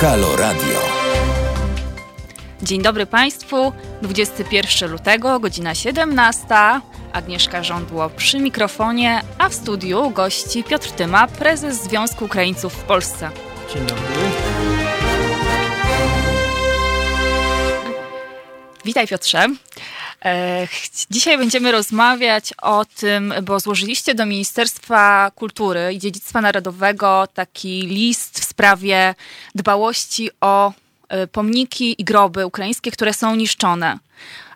Halo Radio. Dzień dobry Państwu. 21 lutego, godzina 17. Agnieszka Żądło przy mikrofonie, a w studiu gości Piotr Tyma, prezes Związku Ukraińców w Polsce. Dzień dobry. Witaj Piotrze. E, dzisiaj będziemy rozmawiać o tym, bo złożyliście do Ministerstwa Kultury i Dziedzictwa Narodowego taki list w sprawie dbałości o e, pomniki i groby ukraińskie, które są niszczone.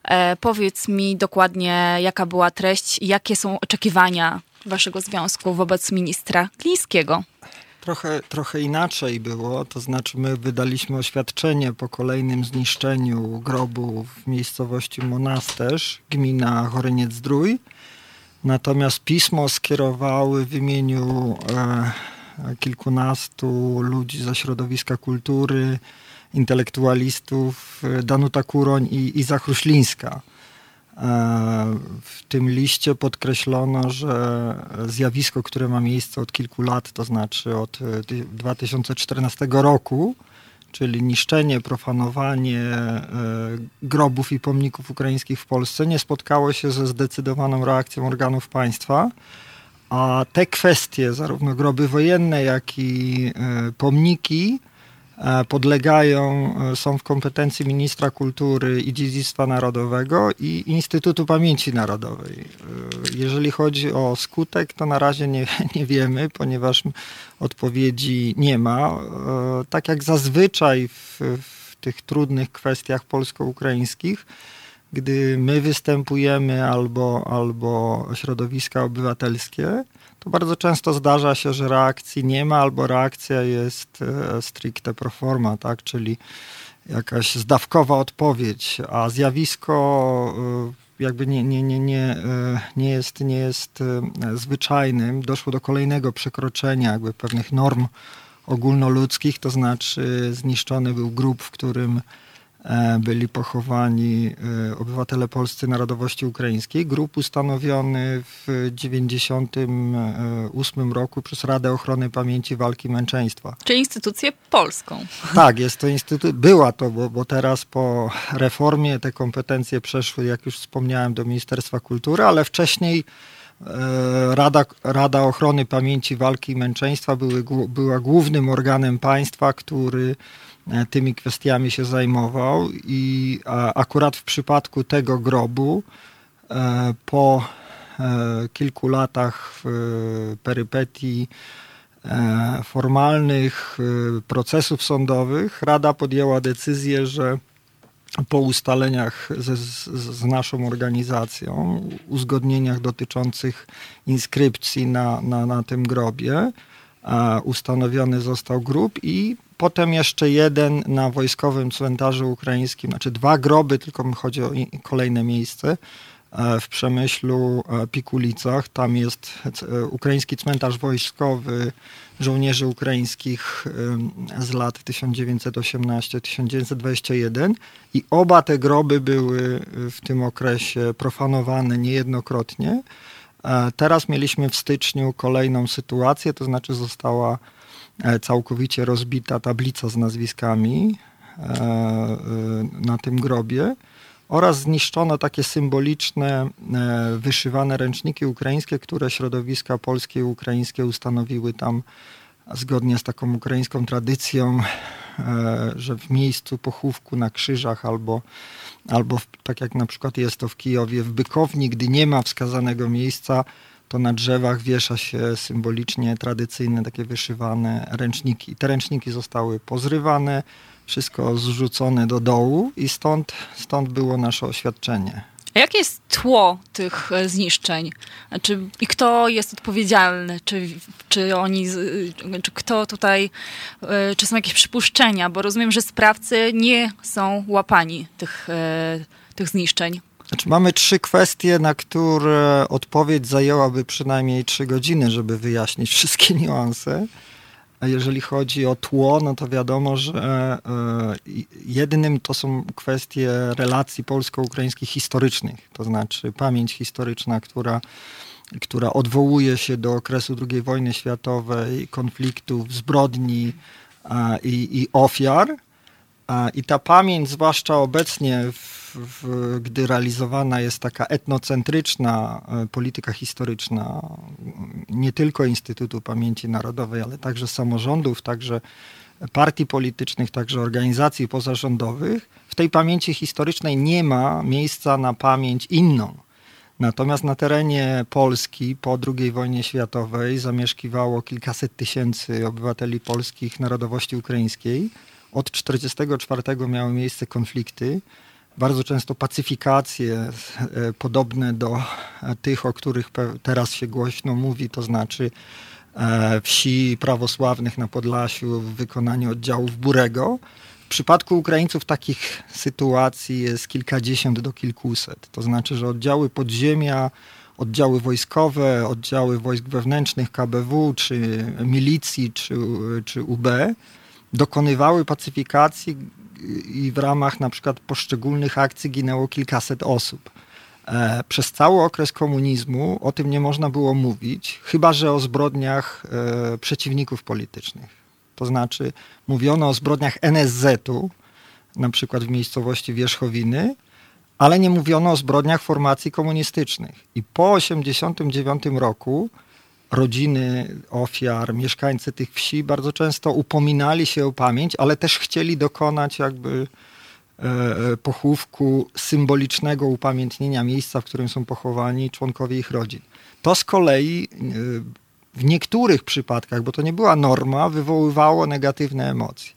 E, powiedz mi dokładnie, jaka była treść i jakie są oczekiwania waszego związku wobec ministra Glińskiego. Trochę, trochę inaczej było, to znaczy my wydaliśmy oświadczenie po kolejnym zniszczeniu grobu w miejscowości Monasterz, gmina Choryniec-Zdrój. Natomiast pismo skierowały w imieniu e, kilkunastu ludzi ze środowiska kultury, intelektualistów e, Danuta Kuroń i Iza Chruślińska. E, w tym liście podkreślono, że zjawisko, które ma miejsce od kilku lat, to znaczy od 2014 e, roku, czyli niszczenie, profanowanie e, grobów i pomników ukraińskich w Polsce, nie spotkało się ze zdecydowaną reakcją organów państwa. A te kwestie, zarówno groby wojenne, jak i pomniki, podlegają, e, są w kompetencji ministra kultury i dziedzictwa narodowego i Instytutu Pamięci Narodowej. E, jeżeli chodzi o skutek, to na razie nie, nie wiemy, ponieważ odpowiedzi nie ma. Tak jak zazwyczaj w, w tych trudnych kwestiach polsko-ukraińskich, gdy my występujemy albo, albo środowiska obywatelskie, to bardzo często zdarza się, że reakcji nie ma, albo reakcja jest e, stricte pro forma, tak? czyli jakaś zdawkowa odpowiedź, a zjawisko e, jakby nie, nie, nie, nie, e, nie, jest, nie jest zwyczajnym. Doszło do kolejnego przekroczenia jakby pewnych norm ogólnoludzkich, to znaczy zniszczony był grób, w którym byli pochowani e, obywatele polscy narodowości ukraińskiej. Grup ustanowiony w 1998 roku przez Radę Ochrony Pamięci Walki Męczeństwa. Czyli instytucję polską. Tak, jest to instytucja, była to, bo, bo teraz po reformie te kompetencje przeszły, jak już wspomniałem, do Ministerstwa Kultury, ale wcześniej e, Rada, Rada Ochrony Pamięci Walki i Męczeństwa były, była głównym organem państwa, który E, tymi kwestiami się zajmował i akurat w przypadku tego grobu e, po e, kilku latach perypetii formalnych procesów sądowych Rada podjęła decyzję, że po ustaleniach ze, z, z, naszą organizacją, uzgodnieniach dotyczących inskrypcji na, na, na tym grobie, ustanowiony został grób i potem jeszcze jeden na wojskowym cmentarzu ukraińskim, znaczy dwa groby, tylko mi chodzi o kolejne miejsce e, w Przemyślu, e, Pikulicach. Tam jest e, ukraiński cmentarz wojskowy żołnierzy ukraińskich z lat 1918-1921 i oba te groby były w tym okresie profanowane niejednokrotnie. Teraz mieliśmy w styczniu kolejną sytuację, to znaczy została całkowicie rozbita tablica z nazwiskami e, e, na tym grobie oraz zniszczono takie symboliczne, wyszywane ręczniki ukraińskie, które środowiska polskie i ukraińskie ustanowiły tam zgodnie z taką ukraińską tradycją, że w miejscu pochówku na krzyżach albo, albo w, tak jak na przykład jest to w Kijowie, w Bykowni, gdy nie ma wskazanego miejsca, to na drzewach wiesza się symbolicznie tradycyjne, takie wyszywane ręczniki. Te ręczniki zostały pozrywane, wszystko zrzucone do dołu i stąd, stąd było nasze oświadczenie. A jakie jest tło tych e, zniszczeń? Czy, I kto jest odpowiedzialny? Czy, czy oni, czy kto tutaj, e, czy są jakieś przypuszczenia? Bo rozumiem, że sprawcy nie są łapani tych, e, tych zniszczeń. Znaczy, mamy trzy kwestie, na które odpowiedź zajęłaby przynajmniej trzy godziny, żeby wyjaśnić wszystkie niuanse. A jeżeli chodzi o tło, no to wiadomo, że e, jednym to są kwestie relacji polsko-ukraińskich historycznych, to znaczy pamięć historyczna, która, która odwołuje się do okresu II wojny światowej, konfliktów, zbrodni, i, i ofiar. I ta pamięć, zwłaszcza obecnie, w, w, gdy realizowana jest taka etnocentryczna e, polityka historyczna, nie tylko Instytutu Pamięci Narodowej, ale także samorządów, także partii politycznych, także organizacji pozarządowych, w tej pamięci historycznej nie ma miejsca na pamięć inną. Natomiast na terenie Polski po II wojnie światowej zamieszkiwało kilkaset tysięcy obywateli polskich narodowości ukraińskiej. Od 1944 miały miejsce konflikty, bardzo często pacyfikacje e, podobne do tych, o których teraz się głośno mówi, to znaczy e, wsi prawosławnych na Podlasiu w wykonaniu oddziałów Burego. W przypadku Ukraińców takich sytuacji jest kilkadziesiąt do kilkuset. To znaczy, że oddziały podziemia, oddziały wojskowe, oddziały wojsk wewnętrznych KBW, czy milicji, czy, czy UB dokonywały pacyfikacji i w ramach na przykład poszczególnych akcji ginęło kilkaset osób. E, przez cały okres komunizmu o tym nie można było mówić, chyba że o zbrodniach e, przeciwników politycznych. To znaczy mówiono o zbrodniach NSZ-u, na przykład w miejscowości Wierzchowiny, ale nie mówiono o zbrodniach formacji komunistycznych. I po 1989 roku rodziny ofiar, mieszkańcy tych wsi bardzo często upominali się o pamięć, ale też chcieli dokonać jakby e, e, pochówku symbolicznego upamiętnienia miejsca, w którym są pochowani członkowie ich rodzin. To z kolei e, w niektórych przypadkach, bo to nie była norma, wywoływało negatywne emocje.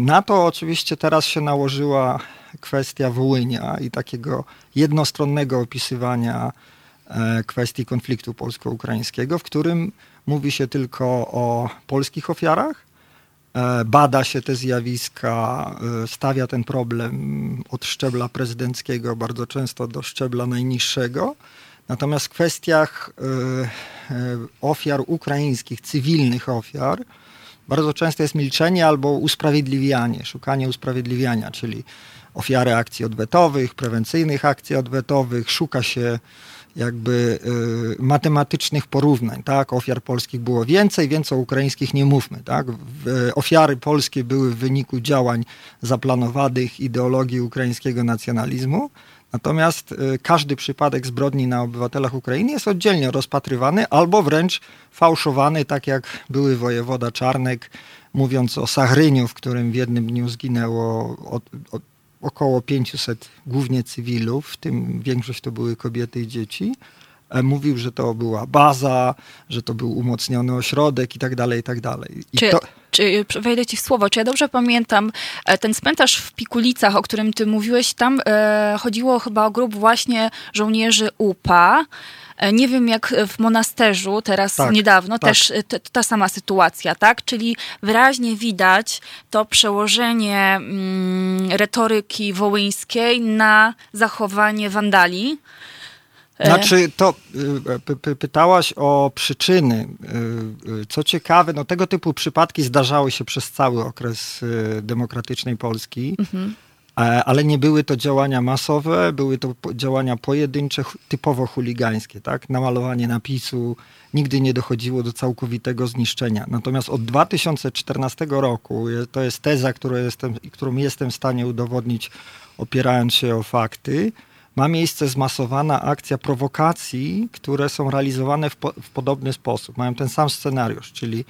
Na to oczywiście teraz się nałożyła kwestia Wołynia i takiego jednostronnego opisywania kwestii konfliktu polsko-ukraińskiego, w którym mówi się tylko o polskich ofiarach, e, bada się te zjawiska, stawia ten problem od szczebla prezydenckiego bardzo często do szczebla najniższego. Natomiast w kwestiach e, e, ofiar ukraińskich, cywilnych ofiar, bardzo często jest milczenie albo usprawiedliwianie, szukanie usprawiedliwiania, czyli ofiary akcji odwetowych, prewencyjnych akcji odwetowych, szuka się jakby y, matematycznych porównań, tak? Ofiar polskich było więcej, więc o ukraińskich nie mówmy, tak? W, ofiary polskie były w wyniku działań zaplanowanych ideologii ukraińskiego nacjonalizmu, Natomiast y, każdy przypadek zbrodni na obywatelach Ukrainy jest oddzielnie rozpatrywany albo wręcz fałszowany, tak jak były wojewoda Czarnek, mówiąc o Sachryniu, w którym w jednym dniu zginęło od, od, około 500 głównie cywilów, w tym większość to były kobiety i dzieci. E, mówił, że to była baza, że to był umocniony ośrodek i tak dalej, i tak dalej. I czy, to... czy, wejdę ci w słowo, czy ja dobrze pamiętam, e, ten cmentarz w Pikulicach, o którym ty mówiłeś, tam e, chodziło chyba o grup właśnie żołnierzy UPA, nie wiem, jak w monasterzu teraz tak, niedawno, tak. też t, ta sama sytuacja, tak? Czyli wyraźnie widać to przełożenie mm, retoryki wołyńskiej na zachowanie wandali. E. Znaczy, to pytałaś o przyczyny. Co ciekawe, no tego typu przypadki zdarzały się przez cały okres demokratycznej Polski. Mhm. E, ale nie były to działania masowe, były to działania pojedyncze, typowo chuligańskie, tak? Namalowanie napisu, nigdy nie dochodziło do całkowitego zniszczenia. Natomiast od 2014 roku, to jest teza, którą jestem, którą jestem w stanie udowodnić, opierając się o fakty, ma miejsce zmasowana akcja prowokacji, które są realizowane w, po, w podobny sposób. Mają ten sam scenariusz, czyli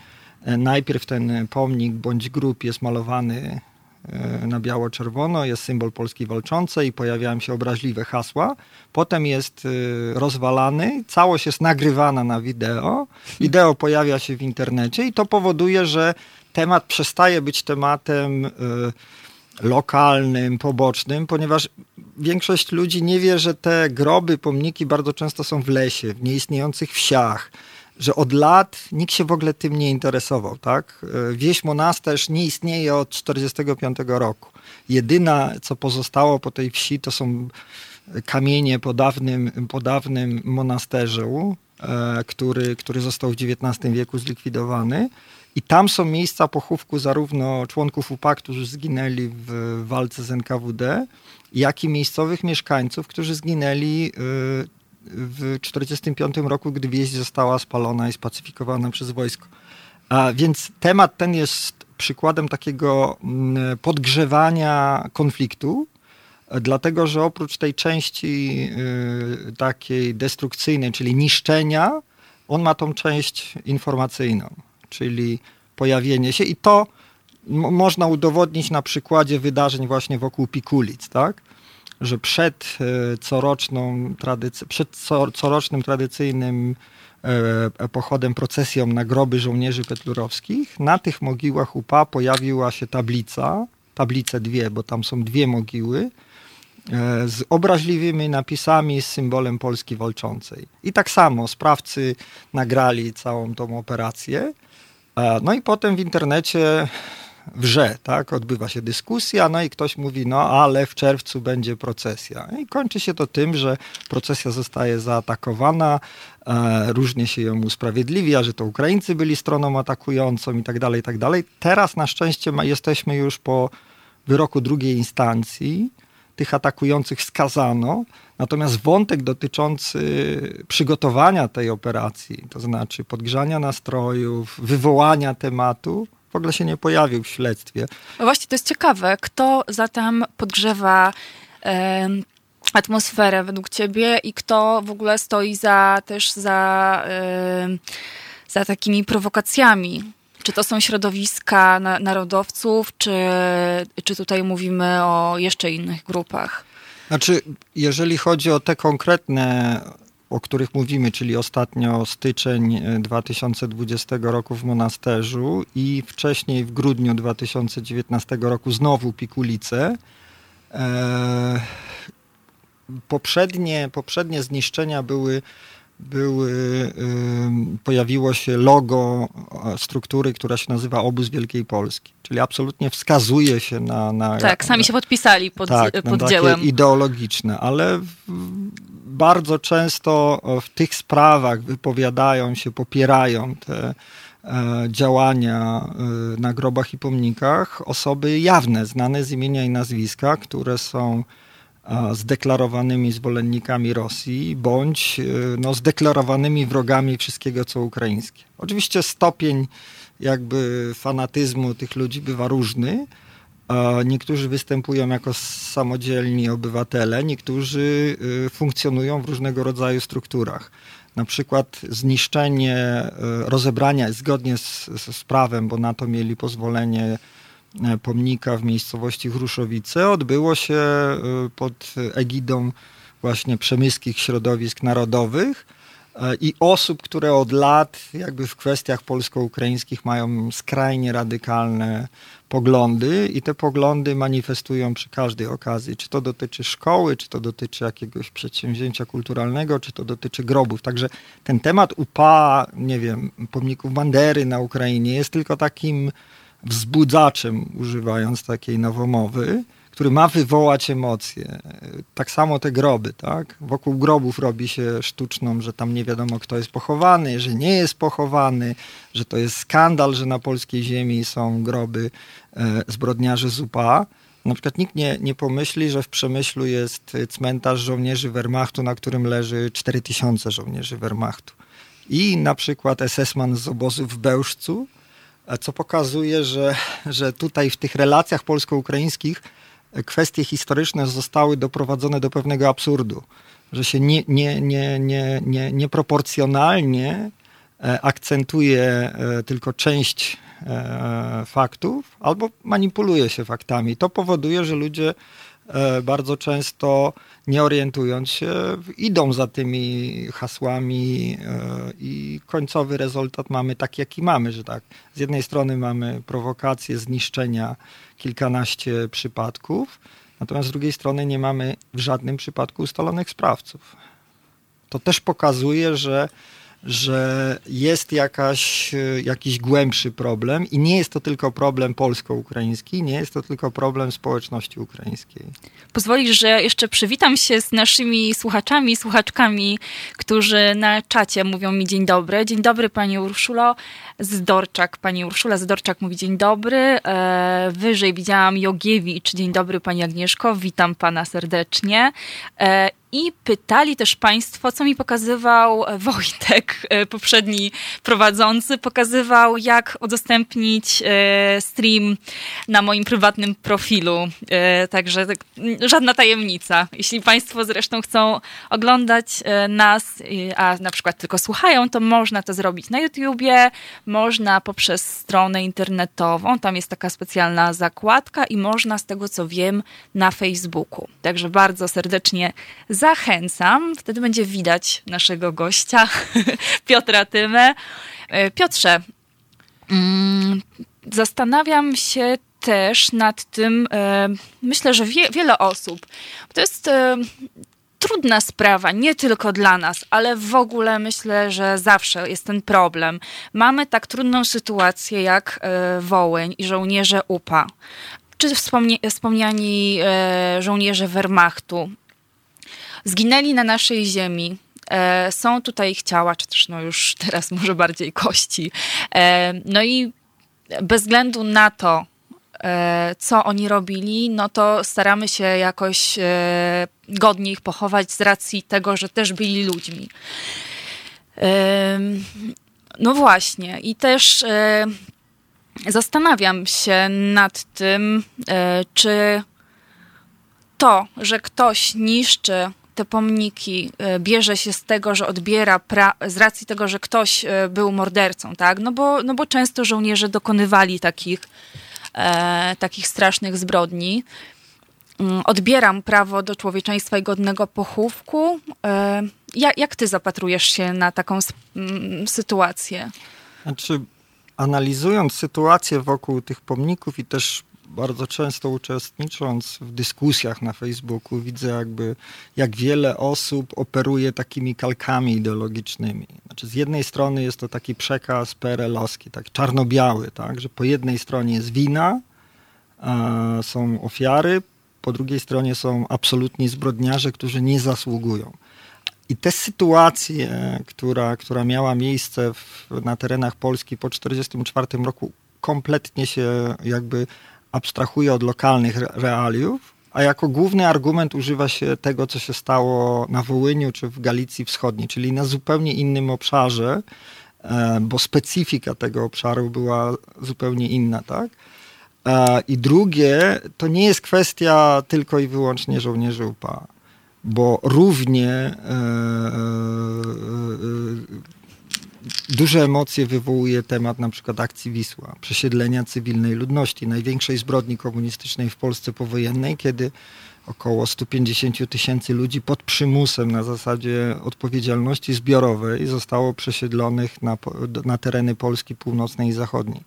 e, najpierw ten pomnik bądź grup jest malowany na biało-czerwono, jest symbol Polski walczącej i pojawiają się obraźliwe hasła. Potem jest e, rozwalany, całość jest nagrywana na wideo, wideo pojawia się w internecie i to powoduje, że temat przestaje być tematem lokalnym, pobocznym, ponieważ większość ludzi nie wie, że te groby, pomniki bardzo często są w lesie, w nieistniejących wsiach, że od lat nikt się w ogóle tym nie interesował. Tak? Wieś Monasterz nie istnieje od 1945 roku. Jedyna, co pozostało po tej wsi, to są kamienie po dawnym, po dawnym monasterzu, e, który, który został w XIX wieku zlikwidowany. I tam są miejsca pochówku zarówno członków UPA, którzy zginęli w walce z NKWD, jak i miejscowych mieszkańców, którzy zginęli y, w 1945 roku, gdy wieś została spalona i spacyfikowana przez wojsko. A więc temat ten jest przykładem takiego mm, podgrzewania konfliktu, dlatego że oprócz tej części y, takiej destrukcyjnej, czyli niszczenia, on ma tą część informacyjną, czyli pojawienie się i to można udowodnić na przykładzie wydarzeń właśnie wokół Pikulic, tak? Że przed y, coroczną przed corocznym tradycyjnym e, pochodem, procesją na groby żołnierzy petlurowskich, na tych mogiłach UPA pojawiła się tablica, tablice dwie, bo tam są dwie mogiły, E, z obraźliwymi napisami z symbolem Polski walczącej. I tak samo sprawcy nagrali całą tą operację. E, no i potem w internecie wrze, tak? Odbywa się dyskusja, no i ktoś mówi, no ale w czerwcu będzie procesja. I kończy się to tym, że procesja zostaje zaatakowana, e, różnie się ją usprawiedliwia, że to Ukraińcy byli stroną atakującą i tak dalej, i tak dalej. Teraz na szczęście ma, jesteśmy już po wyroku drugiej instancji, tych atakujących skazano. Natomiast wątek dotyczący przygotowania tej operacji, to znaczy podgrzania nastrojów, wywołania tematu, w ogóle się nie pojawił w śledztwie. No właśnie, to jest ciekawe. Kto zatem podgrzewa e, atmosferę według ciebie i kto w ogóle stoi za też za, e, za takimi prowokacjami? Czy to są środowiska na, narodowców, czy, czy tutaj mówimy o jeszcze innych grupach? Znaczy, jeżeli chodzi o te konkretne, o których mówimy, czyli ostatnio styczeń 2020 e, roku w monasterzu i wcześniej w grudniu 2019 roku znowu Pikulice, e, poprzednie, poprzednie zniszczenia były były, pojawiło się logo struktury, która się nazywa Obóz Wielkiej Polski. Czyli absolutnie wskazuje się na... na tak, sami się podpisali pod, tak, pod dziełem. ideologiczne, ale bardzo często w tych sprawach wypowiadają się, popierają te e, działania e, na grobach i pomnikach osoby jawne, znane z imienia i nazwiska, które są zdeklarowanymi zwolennikami Rosji, bądź e, no, zdeklarowanymi wrogami wszystkiego, co ukraińskie. Oczywiście stopień jakby fanatyzmu tych ludzi bywa różny. Niektórzy występują jako samodzielni obywatele, niektórzy e, funkcjonują w różnego rodzaju strukturach. Na przykład zniszczenie, e, rozebrania zgodnie z, z prawem, bo na to mieli pozwolenie pomnika w miejscowości Chruszowice odbyło się e, pod egidą właśnie przemyskich środowisk narodowych e, i osób, które od lat jakby w kwestiach polsko-ukraińskich mają skrajnie radykalne poglądy i te poglądy manifestują przy każdej okazji. Czy to dotyczy szkoły, czy to dotyczy jakiegoś przedsięwzięcia kulturalnego, czy to dotyczy grobów. Także ten temat UPA, nie wiem, pomników Bandery na Ukrainie jest tylko takim wzbudzaczem, używając takiej nowomowy, który ma wywołać emocje. Tak samo te groby, tak? Wokół grobów robi się sztuczną, że tam nie wiadomo kto jest pochowany, że nie jest pochowany, że to jest skandal, że na polskiej ziemi są groby e, zbrodniarzy z UPA. Na przykład nikt nie, nie pomyśli, że w Przemyślu jest cmentarz żołnierzy Wehrmachtu, na którym leży 4000 żołnierzy Wehrmachtu. I na przykład SS-man z obozu w Bełżcu, co pokazuje, że, że tutaj w tych relacjach polsko-ukraińskich kwestie historyczne zostały doprowadzone do pewnego absurdu, że się nie, nie, nie, nie, nie, nieproporcjonalnie e, akcentuje e, tylko część e, faktów albo manipuluje się faktami. To powoduje, że ludzie bardzo często nie orientując się, idą za tymi hasłami e, i końcowy rezultat mamy taki, jaki mamy, że tak. Z jednej strony mamy prowokację zniszczenia kilkanaście przypadków, natomiast z drugiej strony nie mamy w żadnym przypadku ustalonych sprawców. To też pokazuje, że że jest jakaś, e, jakiś głębszy problem i nie jest to tylko problem polsko-ukraiński, nie jest to tylko problem społeczności ukraińskiej. Pozwolisz, że jeszcze przywitam się z naszymi słuchaczami, słuchaczkami, którzy na czacie mówią mi dzień dobry. Dzień dobry Pani Urszulo Zdorczak. Pani Urszula Zdorczak mówi dzień dobry. E, wyżej widziałam Jogiewicz. Dzień dobry Pani Agnieszko. Witam Pana serdecznie. E, I pytali też Państwo, co mi pokazywał Wojtek, e, poprzedni prowadzący, pokazywał, jak udostępnić e, stream na moim prywatnym profilu. E, także tak, żadna tajemnica. Jeśli Państwo zresztą chcą oglądać nas, a na przykład tylko słuchają, to można to zrobić na YouTubie, można poprzez stronę internetową, tam jest taka specjalna zakładka i można z tego co wiem na Facebooku. Także bardzo serdecznie zachęcam. Wtedy będzie widać naszego gościa, Piotra Tymę. E, Piotrze, mm, zastanawiam się też nad tym, e, myślę, że wie, wiele osób, to jest e, trudna sprawa, nie tylko dla nas, ale w ogóle myślę, że zawsze jest ten problem. Mamy tak trudną sytuację jak Wołyń i żołnierze UPA, czy wspomniani żołnierze Wehrmachtu, zginęli na naszej ziemi. E, są tutaj ich ciała, czy też no już teraz może bardziej kości. E, no i bez względu na to, e, co oni robili, no to staramy się jakoś godnie ich pochować z racji tego, że też byli ludźmi. No właśnie, i też zastanawiam się nad tym, czy to, że ktoś niszczy te pomniki e, bierze się z tego, że odbiera z racji tego, że ktoś e, był mordercą, tak? No bo, no bo często żołnierze dokonywali takich, e, takich strasznych zbrodni. Mm, odbieram prawo do człowieczeństwa i godnego pochówku. E, jak, jak ty zapatrujesz się na taką mm, sytuację? Znaczy, analizując sytuację wokół tych pomników i też bardzo często uczestnicząc w dyskusjach na Facebooku, widzę jakby, jak wiele osób operuje takimi kalkami ideologicznymi. Znaczy, z jednej strony jest to taki przekaz PRL-owski, tak czarno-biały, tak, że po jednej stronie jest wina, są ofiary, po drugiej stronie są absolutni zbrodniarze, którzy nie zasługują. I te sytuacje, która, która miała miejsce w, na terenach Polski po 1944 roku, kompletnie się jakby abstrahuje od lokalnych realiów, a jako główny argument używa się tego, co się stało na Wołyniu czy w Galicji Wschodniej, czyli na zupełnie innym obszarze, e, bo specyfika tego obszaru była zupełnie inna, tak? E, I drugie, to nie jest kwestia tylko i wyłącznie żołnierzy UPA, bo równie e, duże emocje wywołuje temat na przykład akcji Wisła, przesiedlenia cywilnej ludności, największej zbrodni komunistycznej w Polsce powojennej, kiedy około 150 tysięcy ludzi pod przymusem na zasadzie odpowiedzialności zbiorowej zostało przesiedlonych na, na tereny Polski północnej i zachodniej.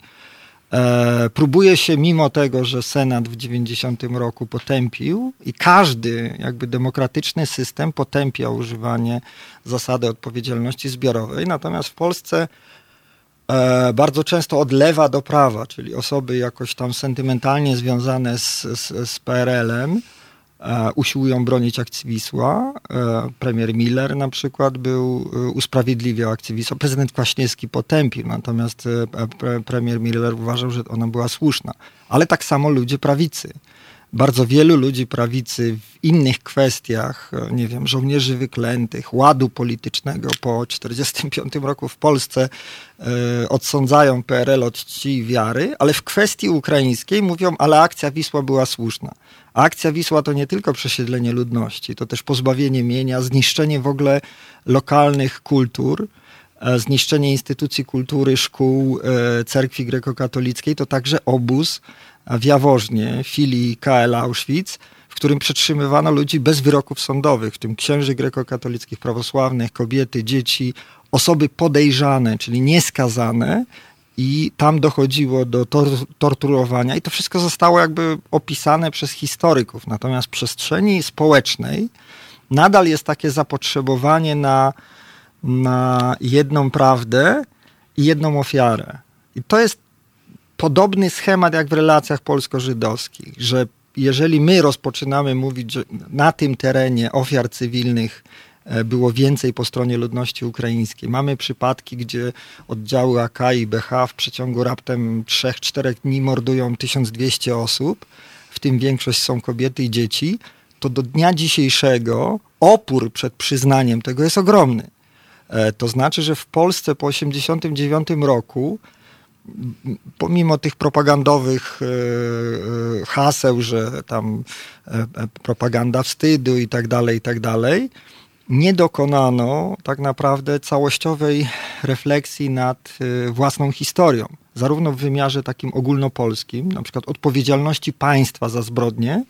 E, próbuje się, mimo tego, że Senat w 90 roku potępił i każdy jakby demokratyczny system potępia używanie zasady odpowiedzialności zbiorowej, natomiast w Polsce e, bardzo często od lewa do prawa, czyli osoby jakoś tam sentymentalnie związane z, z, z PRL-em, usiłują bronić akcji Wisła. E, premier Miller na przykład był, e, usprawiedliwiał akcję Wisła. Prezydent Kwaśniewski potępił, natomiast premier Miller uważał, że ona była słuszna. Ale tak samo ludzie prawicy. Bardzo wielu ludzi prawicy w innych kwestiach, nie wiem, żołnierzy wyklętych, ładu politycznego po 1945 roku w Polsce odsądzają PRL od czci i wiary, ale w kwestii ukraińskiej mówią, ale akcja Wisła była słuszna. Akcja Wisła to nie tylko przesiedlenie ludności, to też pozbawienie mienia, zniszczenie w ogóle lokalnych kultur, e, zniszczenie instytucji kultury, szkół, e, cerkwi grekokatolickiej, to także obóz w Jaworznie, filii KL Auschwitz, w którym przetrzymywano ludzi bez wyroków sądowych, w tym księży grekokatolickich, prawosławnych, kobiety, dzieci, osoby podejrzane, czyli nieskazane, i tam dochodziło do tor torturowania i to wszystko zostało jakby opisane przez historyków. Natomiast w przestrzeni społecznej nadal jest takie zapotrzebowanie na, na jedną prawdę i jedną ofiarę. I to jest podobny schemat jak w relacjach polsko-żydowskich, że jeżeli my rozpoczynamy mówić, na tym terenie ofiar cywilnych było więcej po stronie ludności ukraińskiej. Mamy przypadki, gdzie oddziały AK i BH w przeciągu raptem 3-4 dni mordują 1200 osób, w tym większość są kobiety i dzieci. to do dnia dzisiejszego opór przed przyznaniem tego jest ogromny. E, to znaczy, że w Polsce po 1989 roku pomimo tych propagandowych e, haseł, że tam propaganda wstydu i tak dalej, i tak dalej, nie dokonano tak naprawdę całościowej refleksji nad własną historią zarówno w wymiarze takim ogólnopolskim, na przykład odpowiedzialności państwa za zbrodnie,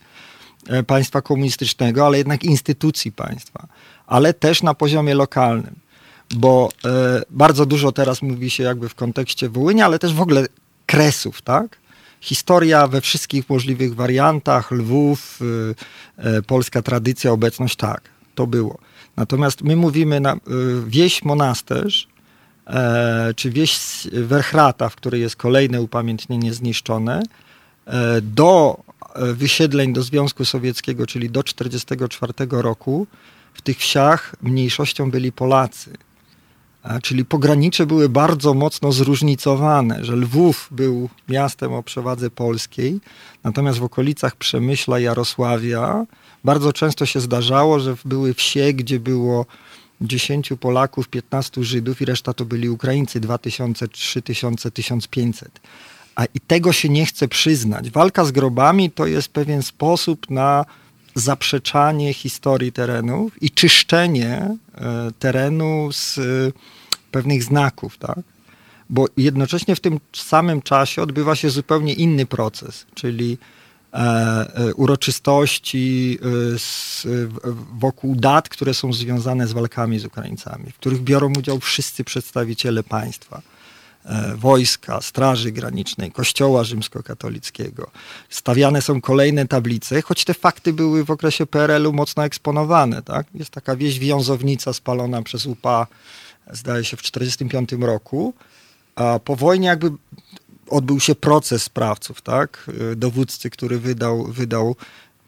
e, państwa komunistycznego, ale jednak instytucji państwa, ale też na poziomie lokalnym. Bo e, bardzo dużo teraz mówi się jakby w kontekście Wołynia, ale też w ogóle kresów, tak? Historia we wszystkich możliwych wariantach, Lwów, e, polska tradycja, obecność, tak, to było. Natomiast my mówimy na wieś monasterz, e, czy wieś Werchrata, w której jest kolejne upamiętnienie zniszczone, e, do e, wysiedleń do Związku Sowieckiego, czyli do 1944 roku, w tych wsiach mniejszością byli Polacy. Czyli pogranicze były bardzo mocno zróżnicowane, że Lwów był miastem o przewadze polskiej, natomiast w okolicach Przemyśla, Jarosławia bardzo często się zdarzało, że były wsie, gdzie było 10 Polaków, 15 Żydów i reszta to byli Ukraińcy 2000, 3000, 1500. A i tego się nie chce przyznać. Walka z grobami to jest pewien sposób na zaprzeczanie historii terenów i czyszczenie e, terenu z e, pewnych znaków, tak? Bo jednocześnie w tym samym czasie odbywa się zupełnie inny proces, czyli uroczystości e, wokół dat, które są związane z walkami z Ukraińcami, w których biorą udział wszyscy przedstawiciele państwa wojska, Straży Granicznej, Kościoła Rzymskokatolickiego. Stawiane są kolejne tablice, choć te fakty były w okresie PRL-u mocno eksponowane. Tak? Jest taka wieś Wiązownica spalona przez UPA, zdaje się, w 1945 roku. A po wojnie jakby odbył się proces sprawców, tak? Dowódcy, który wydał, wydał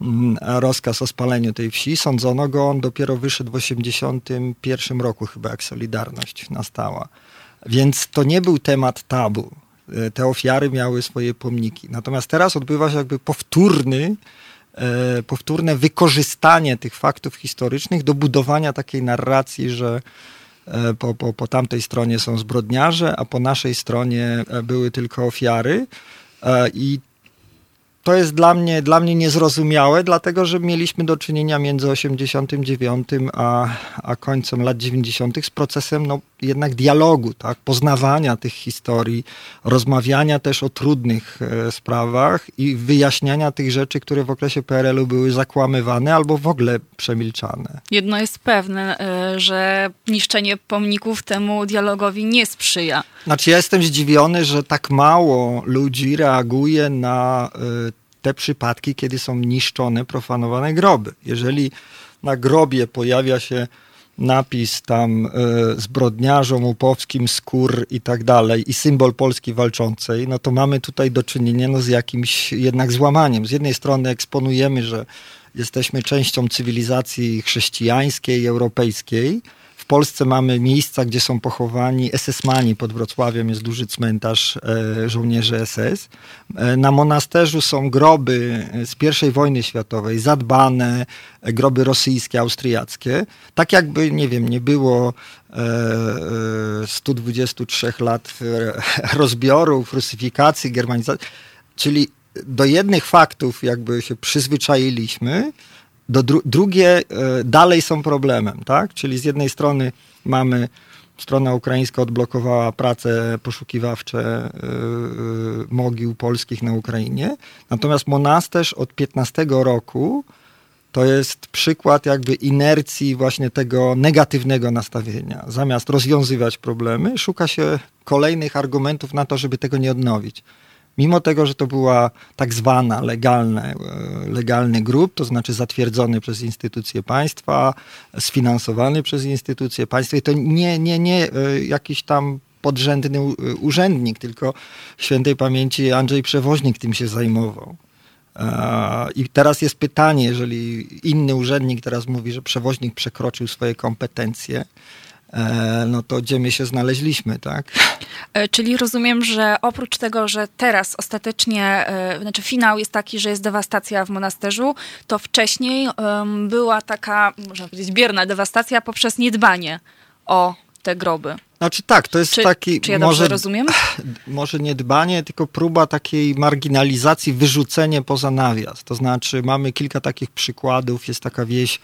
mm, rozkaz o spaleniu tej wsi. Sądzono go, on dopiero wyszedł w 1981 roku chyba, jak Solidarność nastała. Więc to nie był temat tabu. Te ofiary miały swoje pomniki. Natomiast teraz odbywa się jakby powtórny, e, powtórne wykorzystanie tych faktów historycznych do budowania takiej narracji, że po, po, po tamtej stronie są zbrodniarze, a po naszej stronie e, były tylko ofiary. E, I to jest dla mnie, dla mnie niezrozumiałe, dlatego że mieliśmy do czynienia między 89 a, a końcem lat 90. z procesem no, jednak dialogu, tak? poznawania tych historii, rozmawiania też o trudnych e, sprawach i wyjaśniania tych rzeczy, które w okresie PRL-u były zakłamywane albo w ogóle przemilczane. Jedno jest pewne, e, że niszczenie pomników temu dialogowi nie sprzyja. Znaczy ja jestem zdziwiony, że tak mało ludzi reaguje na e, te przypadki, kiedy są niszczone, profanowane groby. Jeżeli na grobie pojawia się napis tam y, zbrodniarzom upowskim, skór i tak dalej i symbol Polski walczącej, no to mamy tutaj do czynienia no, z jakimś jednak złamaniem. Z jednej strony eksponujemy, że jesteśmy częścią cywilizacji chrześcijańskiej, europejskiej, w Polsce mamy miejsca, gdzie są pochowani SS-mani. Pod Wrocławiem jest duży cmentarz e, żołnierzy SS. E, na monasterzu są groby z I wojny światowej, zadbane, e, groby rosyjskie, austriackie. Tak jakby, nie wiem, nie było 123 lat rozbiorów, rusyfikacji, germanizacji. Czyli do jednych faktów jakby się przyzwyczailiśmy, do dru drugie e, dalej są problemem, tak? Czyli z jednej strony mamy strona ukraińska odblokowała prace poszukiwawcze yy, mogił polskich na Ukrainie. Natomiast monasterz od 15 roku to jest przykład jakby inercji właśnie tego negatywnego nastawienia. Zamiast rozwiązywać problemy, szuka się kolejnych argumentów na to, żeby tego nie odnowić. Mimo tego, że to była tak zwana legalne, e, legalny grup, to znaczy zatwierdzony przez instytucje państwa, sfinansowany przez instytucje państwa i to nie, nie, nie e, jakiś tam podrzędny urzędnik, tylko świętej pamięci Andrzej Przewoźnik tym się zajmował. E, I teraz jest pytanie, jeżeli inny urzędnik teraz mówi, że przewoźnik przekroczył swoje kompetencje, e, no to gdzie my się znaleźliśmy, tak? E, czyli rozumiem, że oprócz tego, że teraz ostatecznie, znaczy finał jest taki, że jest dewastacja w monasterzu, to wcześniej była taka, można powiedzieć, bierna dewastacja poprzez niedbanie o te groby. Znaczy tak, to jest czy, taki... Czy ja może, rozumiem? Może nie dbanie, tylko próba takiej marginalizacji, wyrzucenie poza nawias. To znaczy mamy kilka takich przykładów. Jest taka wieś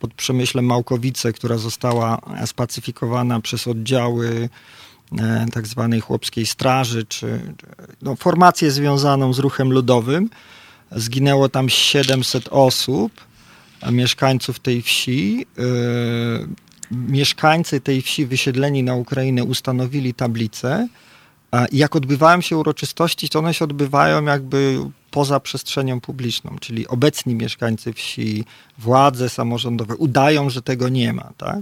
pod Przemyślem Małkowice, która została spacyfikowana przez oddziały e, tak zwanej chłopskiej straży, czy no, formację związaną z ruchem ludowym. Zginęło tam 700 osób, mieszkańców tej wsi. E, mieszkańcy tej wsi wysiedleni na Ukrainę ustanowili tablicę. I jak odbywają się uroczystości, to one się odbywają jakby poza przestrzenią publiczną, czyli obecni mieszkańcy wsi, władze samorządowe udają, że tego nie ma, tak?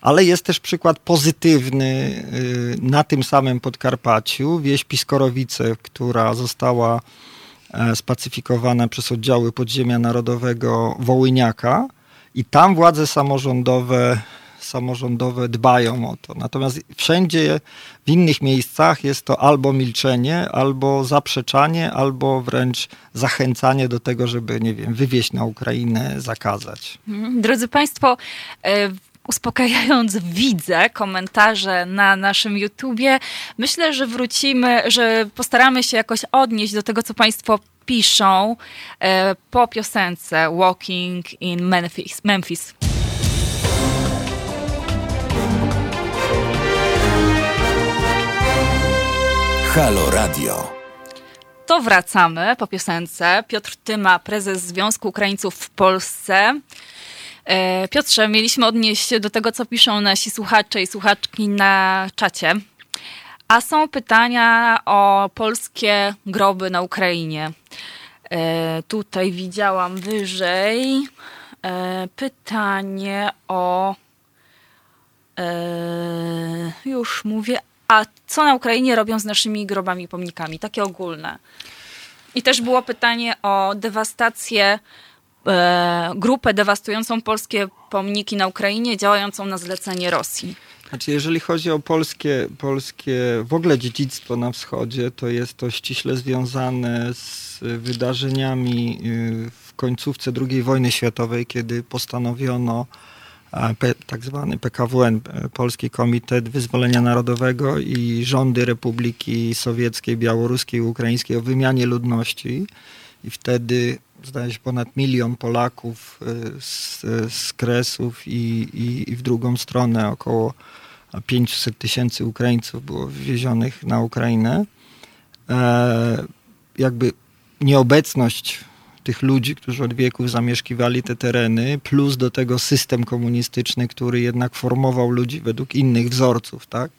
Ale jest też przykład pozytywny y, na tym samym Podkarpaciu. Wieś Piskorowice, która została e, spacyfikowana przez oddziały podziemia narodowego Wołyniaka i tam władze samorządowe samorządowe dbają o to. Natomiast wszędzie w innych miejscach jest to albo milczenie, albo zaprzeczanie, albo wręcz zachęcanie do tego, żeby, nie wiem, wywieźć na Ukrainę, zakazać. Drodzy Państwo, e, uspokajając widzę komentarze na naszym YouTubie, myślę, że wrócimy, że postaramy się jakoś odnieść do tego, co Państwo piszą e, po piosence Walking in Memphis. Memphis. Halo Radio. To wracamy po piosence. Piotr Tyma, prezes Związku Ukraińców w Polsce. E, Piotrze, mieliśmy odnieść się do tego, co piszą nasi słuchacze i słuchaczki na czacie. A są pytania o polskie groby na Ukrainie. E, tutaj widziałam wyżej e, pytanie o. Już mówię, a co na Ukrainie robią z naszymi grobami, pomnikami, takie ogólne. I też było pytanie o dewastację, e, grupę dewastującą polskie pomniki na Ukrainie, działającą na zlecenie Rosji. Znaczy, jeżeli chodzi o polskie, polskie w ogóle dziedzictwo na wschodzie, to jest to ściśle związane z wydarzeniami y, w końcówce II wojny światowej, kiedy postanowiono tak zwany PKWN, e, Polski Komitet Wyzwolenia Narodowego i rządy Republiki Sowieckiej, Białoruskiej Ukraińskiej o wymianie ludności. I wtedy zdaje się ponad milion Polaków e, z, z Kresów i, i, i w drugą stronę około 500 tysięcy Ukraińców było wwiezionych na Ukrainę. E, jakby nieobecność tych ludzi, którzy od wieków zamieszkiwali te tereny, plus do tego system komunistyczny, który jednak formował ludzi według innych wzorców, tak?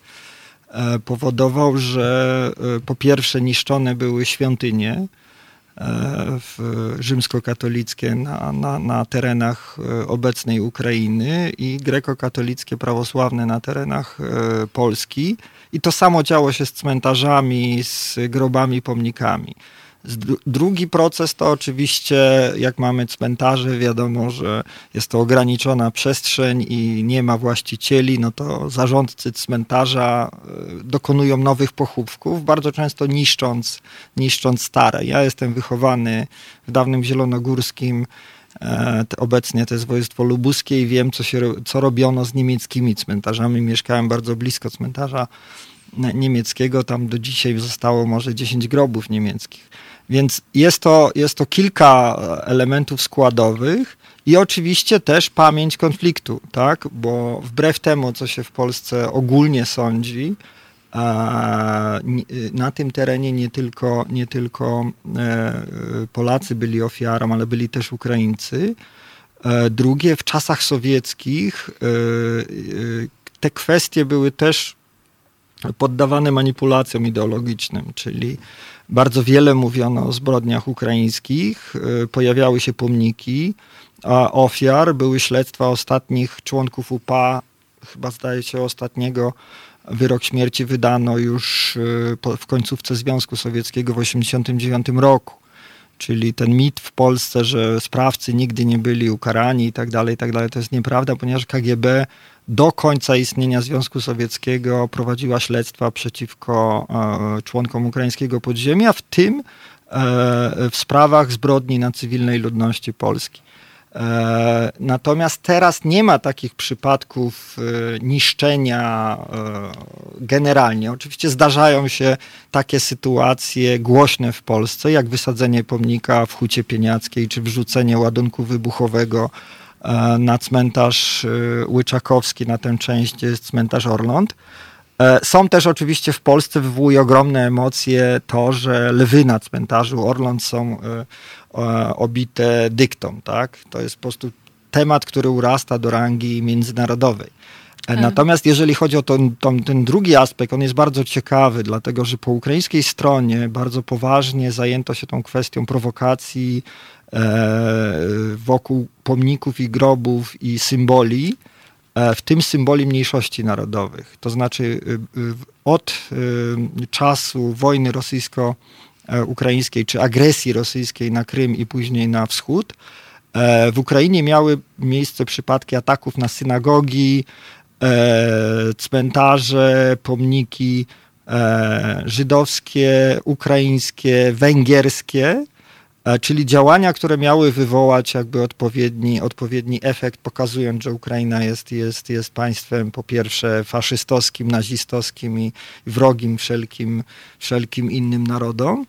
E, powodował, że e, po pierwsze niszczone były świątynie e, rzymskokatolickie na, na, na terenach obecnej Ukrainy i grekokatolickie prawosławne na terenach Polski. I to samo działo się z cmentarzami, z grobami, pomnikami. Drugi proces to oczywiście, jak mamy cmentarze, wiadomo, że jest to ograniczona przestrzeń i nie ma właścicieli, no to zarządcy cmentarza e, dokonują nowych pochówków, bardzo często niszcząc, niszcząc stare. Ja jestem wychowany w dawnym zielonogórskim, e, obecnie to jest województwo lubuskie i wiem, co, się, co robiono z niemieckimi cmentarzami. Mieszkałem bardzo blisko cmentarza niemieckiego, tam do dzisiaj zostało może 10 grobów niemieckich. Więc jest to, jest to kilka elementów składowych i oczywiście też pamięć konfliktu, tak? Bo wbrew temu, co się w Polsce ogólnie sądzi, na tym terenie nie tylko, nie tylko e, Polacy byli ofiarą, ale byli też Ukraińcy. E, drugie, w czasach sowieckich e, te kwestie były też poddawane manipulacjom ideologicznym, czyli bardzo wiele mówiono o zbrodniach ukraińskich, y, pojawiały się pomniki a ofiar, były śledztwa ostatnich członków UPA, chyba zdaje się ostatniego wyrok śmierci wydano już y, w końcówce Związku Sowieckiego w 1989 roku. Czyli ten mit w Polsce, że sprawcy nigdy nie byli ukarani i tak dalej, i tak dalej, to jest nieprawda, ponieważ KGB do końca istnienia Związku Sowieckiego prowadziła śledztwa przeciwko e, członkom ukraińskiego podziemia, w tym e, w sprawach zbrodni na cywilnej ludności Polski. E, natomiast teraz nie ma takich przypadków niszczenia generalnie. Oczywiście zdarzają się takie sytuacje głośne w Polsce, jak wysadzenie pomnika w Hucie Pieniackiej, czy wrzucenie ładunku wybuchowego E, na cmentarz e, Łyczakowski, na tę część, jest cmentarz Orląt. E, są też oczywiście w Polsce, wywołuje ogromne emocje to, że lwy na cmentarzu Orląt są obite dyktą. Tak? To jest po prostu temat, który urasta do rangi międzynarodowej. Natomiast jeżeli chodzi o ten, ten drugi aspekt, on jest bardzo ciekawy, dlatego że po ukraińskiej stronie bardzo poważnie zajęto się tą kwestią prowokacji E, wokół pomników i grobów i symboli, e, w tym symboli mniejszości narodowych. To znaczy od czasu wojny rosyjsko-ukraińskiej czy agresji rosyjskiej na Krym i później na wschód, e, w Ukrainie miały miejsce przypadki ataków na synagogi, cmentarze, pomniki żydowskie, ukraińskie, węgierskie. E, czyli działania, które miały wywołać jakby odpowiedni, odpowiedni efekt, pokazując, że Ukraina jest, jest, jest państwem po pierwsze faszystowskim, nazistowskim i wrogim wszelkim, wszelkim innym narodom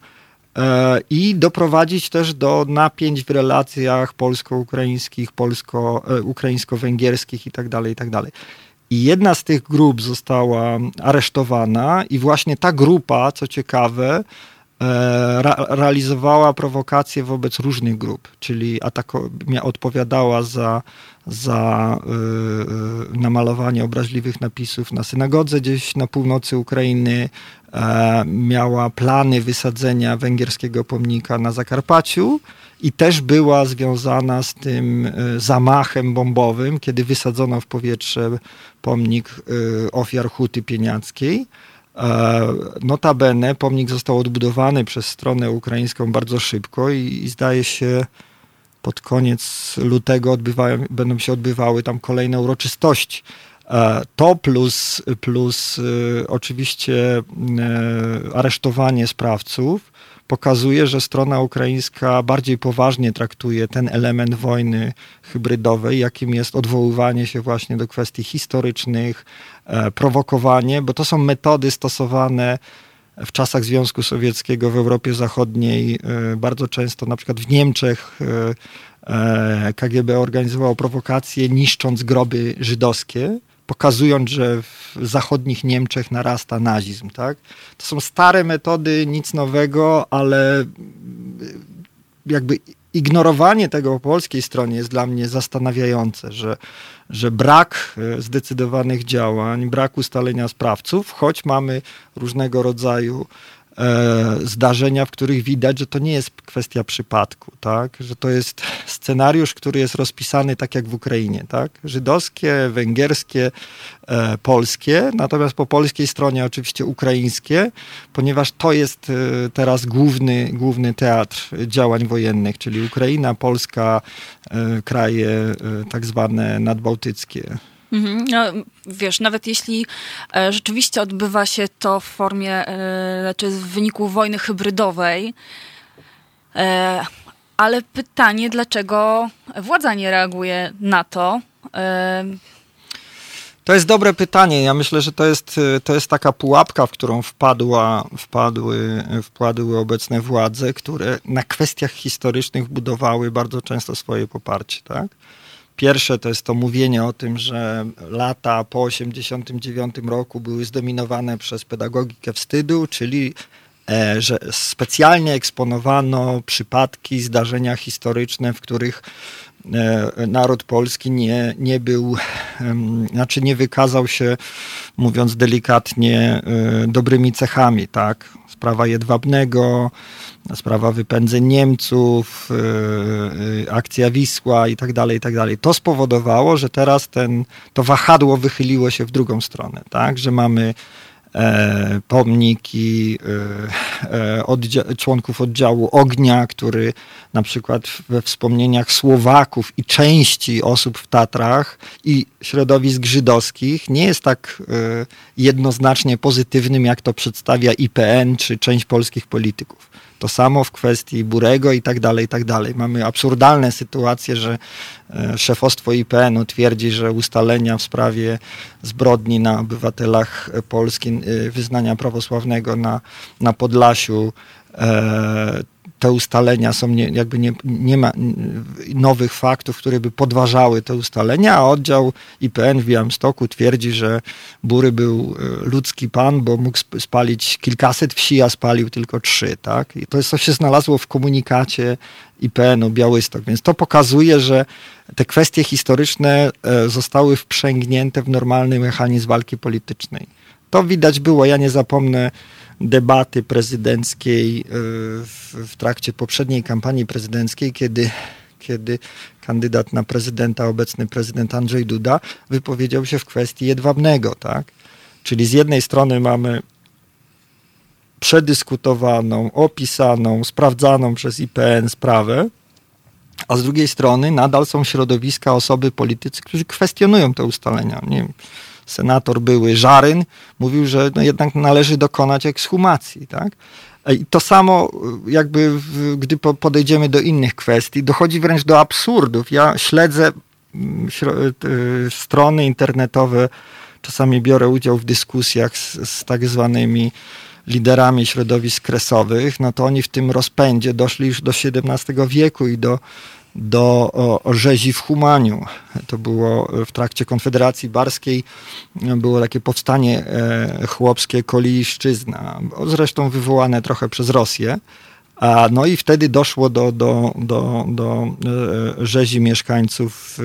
e, i doprowadzić też do napięć w relacjach polsko-ukraińskich, polsko-ukraińsko-węgierskich itd., tak itd. Tak I jedna z tych grup została aresztowana i właśnie ta grupa, co ciekawe, E, realizowała prowokacje wobec różnych grup, czyli odpowiadała za, za yy, namalowanie obraźliwych napisów na synagodze gdzieś na północy Ukrainy, e, miała plany wysadzenia węgierskiego pomnika na Zakarpaciu i też była związana z tym zamachem bombowym, kiedy wysadzono w powietrze pomnik ofiar Huty Pieniackiej. E, notabene pomnik został odbudowany przez stronę ukraińską bardzo szybko i, i zdaje się pod koniec lutego odbywają, będą się odbywały tam kolejne uroczystości. E, to plus, plus e, oczywiście aresztowanie sprawców pokazuje, że strona ukraińska bardziej poważnie traktuje ten element wojny hybrydowej, jakim jest odwoływanie się właśnie do kwestii historycznych, e, prowokowanie, bo to są metody stosowane w czasach Związku Sowieckiego w Europie Zachodniej, e, bardzo często na przykład w Niemczech e, KGB organizowało prowokacje niszcząc groby żydowskie pokazując, że w zachodnich Niemczech narasta nazizm. Tak? To są stare metody, nic nowego, ale jakby ignorowanie tego po polskiej stronie jest dla mnie zastanawiające, że, że brak e, zdecydowanych działań, brak ustalenia sprawców, choć mamy różnego rodzaju zdarzenia, w których widać, że to nie jest kwestia przypadku, tak? że to jest scenariusz, który jest rozpisany tak jak w Ukrainie. Tak? Żydowskie, węgierskie, e, polskie, natomiast po polskiej stronie oczywiście ukraińskie, ponieważ to jest e, teraz główny, główny teatr działań wojennych, czyli Ukraina, Polska, kraje tak zwane nadbałtyckie. Mhm. No, wiesz, nawet jeśli e, rzeczywiście odbywa się to w formie, e, znaczy w wyniku wojny hybrydowej, e, ale pytanie, dlaczego władza nie reaguje na to? To jest dobre pytanie. Ja myślę, że to jest, to jest taka pułapka, w którą wpadła, wpadły, wpadły obecne władze, które na kwestiach historycznych budowały bardzo często swoje poparcie. Tak? Pierwsze to jest to mówienie o tym, że lata po 1989 roku były zdominowane przez pedagogikę wstydu, czyli e, że specjalnie eksponowano przypadki, zdarzenia historyczne, w których e, naród polski nie, nie był, znaczy nie wykazał się, mówiąc delikatnie, e, dobrymi cechami, tak? Sprawa Jedwabnego, sprawa wypędzeń Niemców, y, y, akcja Wisła i tak dalej, i tak dalej. To spowodowało, że teraz ten, to wahadło wychyliło się w drugą stronę, tak, że mamy e, pomniki e, oddzia- członków oddziału ognia, który na przykład we wspomnieniach Słowaków i części osób w Tatrach i środowisk żydowskich nie jest tak jednoznacznie pozytywnym, jak to przedstawia IPN czy część polskich polityków. To samo w kwestii Burego i tak dalej, i tak dalej. Mamy absurdalne sytuacje, że e, szefostwo IPN-u twierdzi, że ustalenia w sprawie zbrodni na obywatelach Polski e, wyznania prawosławnego na, na Podlasiu e, te ustalenia są nie, jakby nie, nie ma nowych faktów, które by podważały te ustalenia, a oddział IPN w Białymstoku twierdzi, że Bury był e, ludzki pan, bo mógł spalić kilkaset wsi, a spalił tylko trzy, tak? I to jest, co się znalazło w komunikacie IPN-u Białystok, więc to pokazuje, że te kwestie historyczne e, zostały wprzęgnięte w normalny mechanizm walki politycznej. To widać było, ja nie zapomnę debaty prezydenckiej e, w, w trakcie poprzedniej kampanii prezydenckiej, kiedy kiedy kandydat na prezydenta, obecny prezydent Andrzej Duda, wypowiedział się w kwestii jedwabnego, tak? Czyli z jednej strony mamy przedyskutowaną, opisaną, sprawdzaną przez IPN sprawę, a z drugiej strony nadal są środowiska, osoby, politycy, którzy kwestionują te ustalenia. Nie wiem, senator były Żaryn mówił, że no jednak należy dokonać ekshumacji, tak? I to samo jakby, gdy podejdziemy do innych kwestii, dochodzi wręcz do absurdów. Ja śledzę mm, y, strony internetowe, czasami biorę udział w dyskusjach z, z tak zwanymi liderami środowisk kresowych, no to oni w tym rozpędzie doszli już do XVII wieku i do do rzezi w Humaniu. To było w trakcie Konfederacji Barskiej, było takie powstanie e, chłopskie Koliszczyzna, zresztą wywołane trochę przez Rosję. A, no i wtedy doszło do, do, do, do e, rzezi mieszkańców,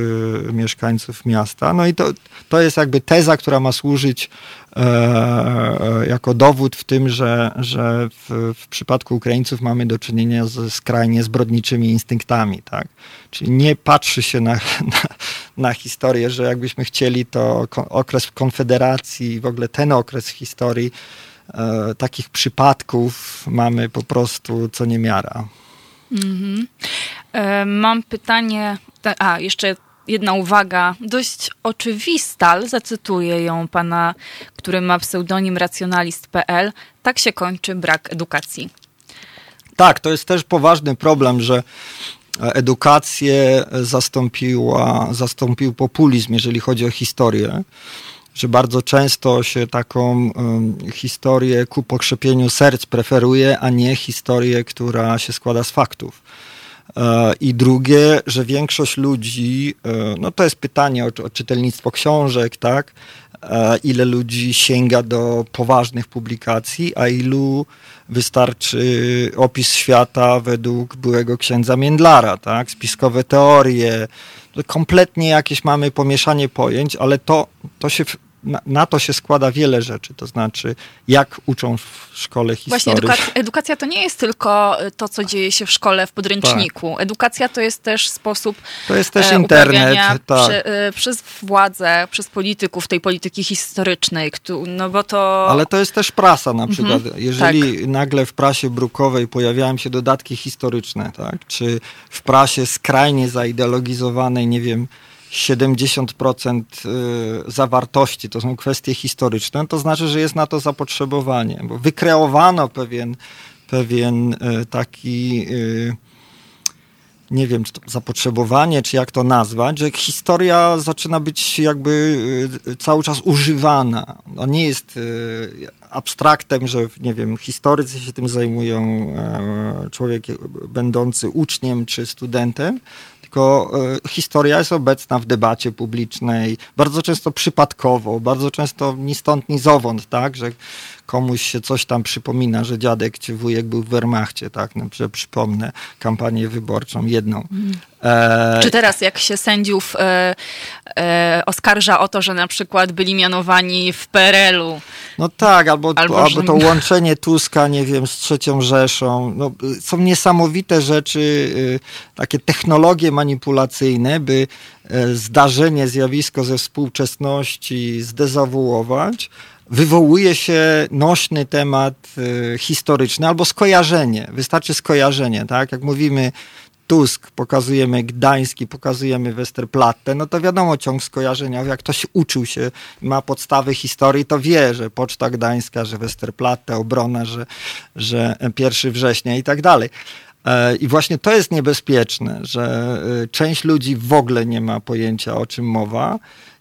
e, mieszkańców miasta. No i to, to jest jakby teza, która ma służyć e, jako dowód w tym, że, że w, w przypadku Ukraińców mamy do czynienia ze skrajnie zbrodniczymi instynktami. Tak? Czyli nie patrzy się na, na, na historię, że jakbyśmy chcieli, to okres Konfederacji, w ogóle ten okres historii, e, takich przypadków mamy po prostu co niemiara. Mm-hmm. E, mam pytanie, a jeszcze jedna uwaga, dość oczywista, ale zacytuję ją pana, który ma pseudonim racjonalist.pl. Tak się kończy brak edukacji. Tak, to jest też poważny problem, że edukację zastąpiła, zastąpił populizm, jeżeli chodzi o historię że bardzo często się taką historię ku pokrzepieniu serc preferuje, a nie historię, która się składa z faktów. E, I drugie, że większość ludzi, e, no to jest pytanie o, o czytelnictwo książek, tak? E, ile ludzi sięga do poważnych publikacji, a ilu wystarczy opis świata według byłego księdza Międlara, tak? Spiskowe teorie, kompletnie jakieś mamy pomieszanie pojęć, ale to, to się na, na, to się składa wiele rzeczy, to znaczy jak uczą w szkole historii. Właśnie edukacja, edukacja, to nie jest tylko y, to, co dzieje się w szkole w podręczniku. Tak. Edukacja to jest też sposób To jest też e, internet. Tak. Prze, e, przez władzę, przez polityków tej polityki historycznej, no bo to... Ale to jest też prasa na przykład. Mhm, Jeżeli tak. nagle w prasie brukowej pojawiają się dodatki historyczne, tak? czy w prasie skrajnie zaideologizowanej, nie wiem, 70% y, zawartości to są kwestie historyczne, to znaczy, że jest na to zapotrzebowanie, bo wykreowano pewien, pewien y, taki y, nie wiem, czy to zapotrzebowanie, czy jak to nazwać, że historia zaczyna być jakby cały czas używana. No nie jest abstraktem, że nie wiem, historycy się tym zajmują, e, człowiek będący uczniem czy studentem, tylko e, historia jest obecna w debacie publicznej, bardzo często przypadkowo, bardzo często ni stąd, ni zowąd, tak, że komuś się coś tam przypomina, że dziadek czy wujek był w Wehrmachcie, tak, no, że przypomnę kampanię wyborczą, jedną. E... Czy teraz jak się sędziów e, e, oskarża o to, że na przykład byli mianowani w PRL-u? No tak, albo, albo, albo to łączenie Tuska, nie wiem, z trzecią Rzeszą. No, są niesamowite rzeczy, y, takie technologie manipulacyjne, by e, zdarzenie, zjawisko ze współczesności zdezawuować, wywołuje się nośny temat y, historyczny albo skojarzenie. Wystarczy skojarzenie, tak? Jak mówimy Tusk, pokazujemy Gdański, pokazujemy Westerplatte, no to wiadomo ciąg skojarzenia, jak ktoś uczył się, ma podstawy historii, to wie, że Poczta Gdańska, że Westerplatte, obrona, że, że 1 września i tak dalej. E, I właśnie to jest niebezpieczne, że e, część ludzi w ogóle nie ma pojęcia, o czym mowa,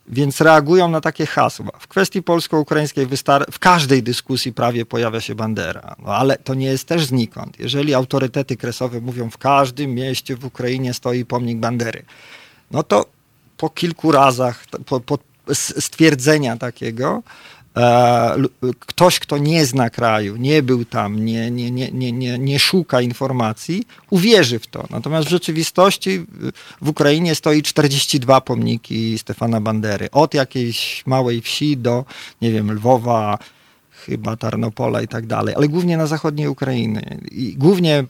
więc reagują na takie hasła. W kwestii polsko-ukraińskiej w każdej dyskusji prawie pojawia się bandera, no ale to nie jest też znikąd. Jeżeli autorytety kresowe mówią, w każdym mieście w Ukrainie stoi pomnik bandery, no to po kilku razach, po, po stwierdzenia takiego, ktoś, kto nie zna kraju, nie był tam, nie, nie, nie, nie, nie, szuka informacji, uwierzy w to. Natomiast w rzeczywistości w Ukrainie stoi 42 pomniki Stefana Bandery. Od jakiejś małej wsi do, nie wiem, Lwowa, chyba Tarnopola i tak dalej, ale głównie na zachodniej Ukrainy. I głównie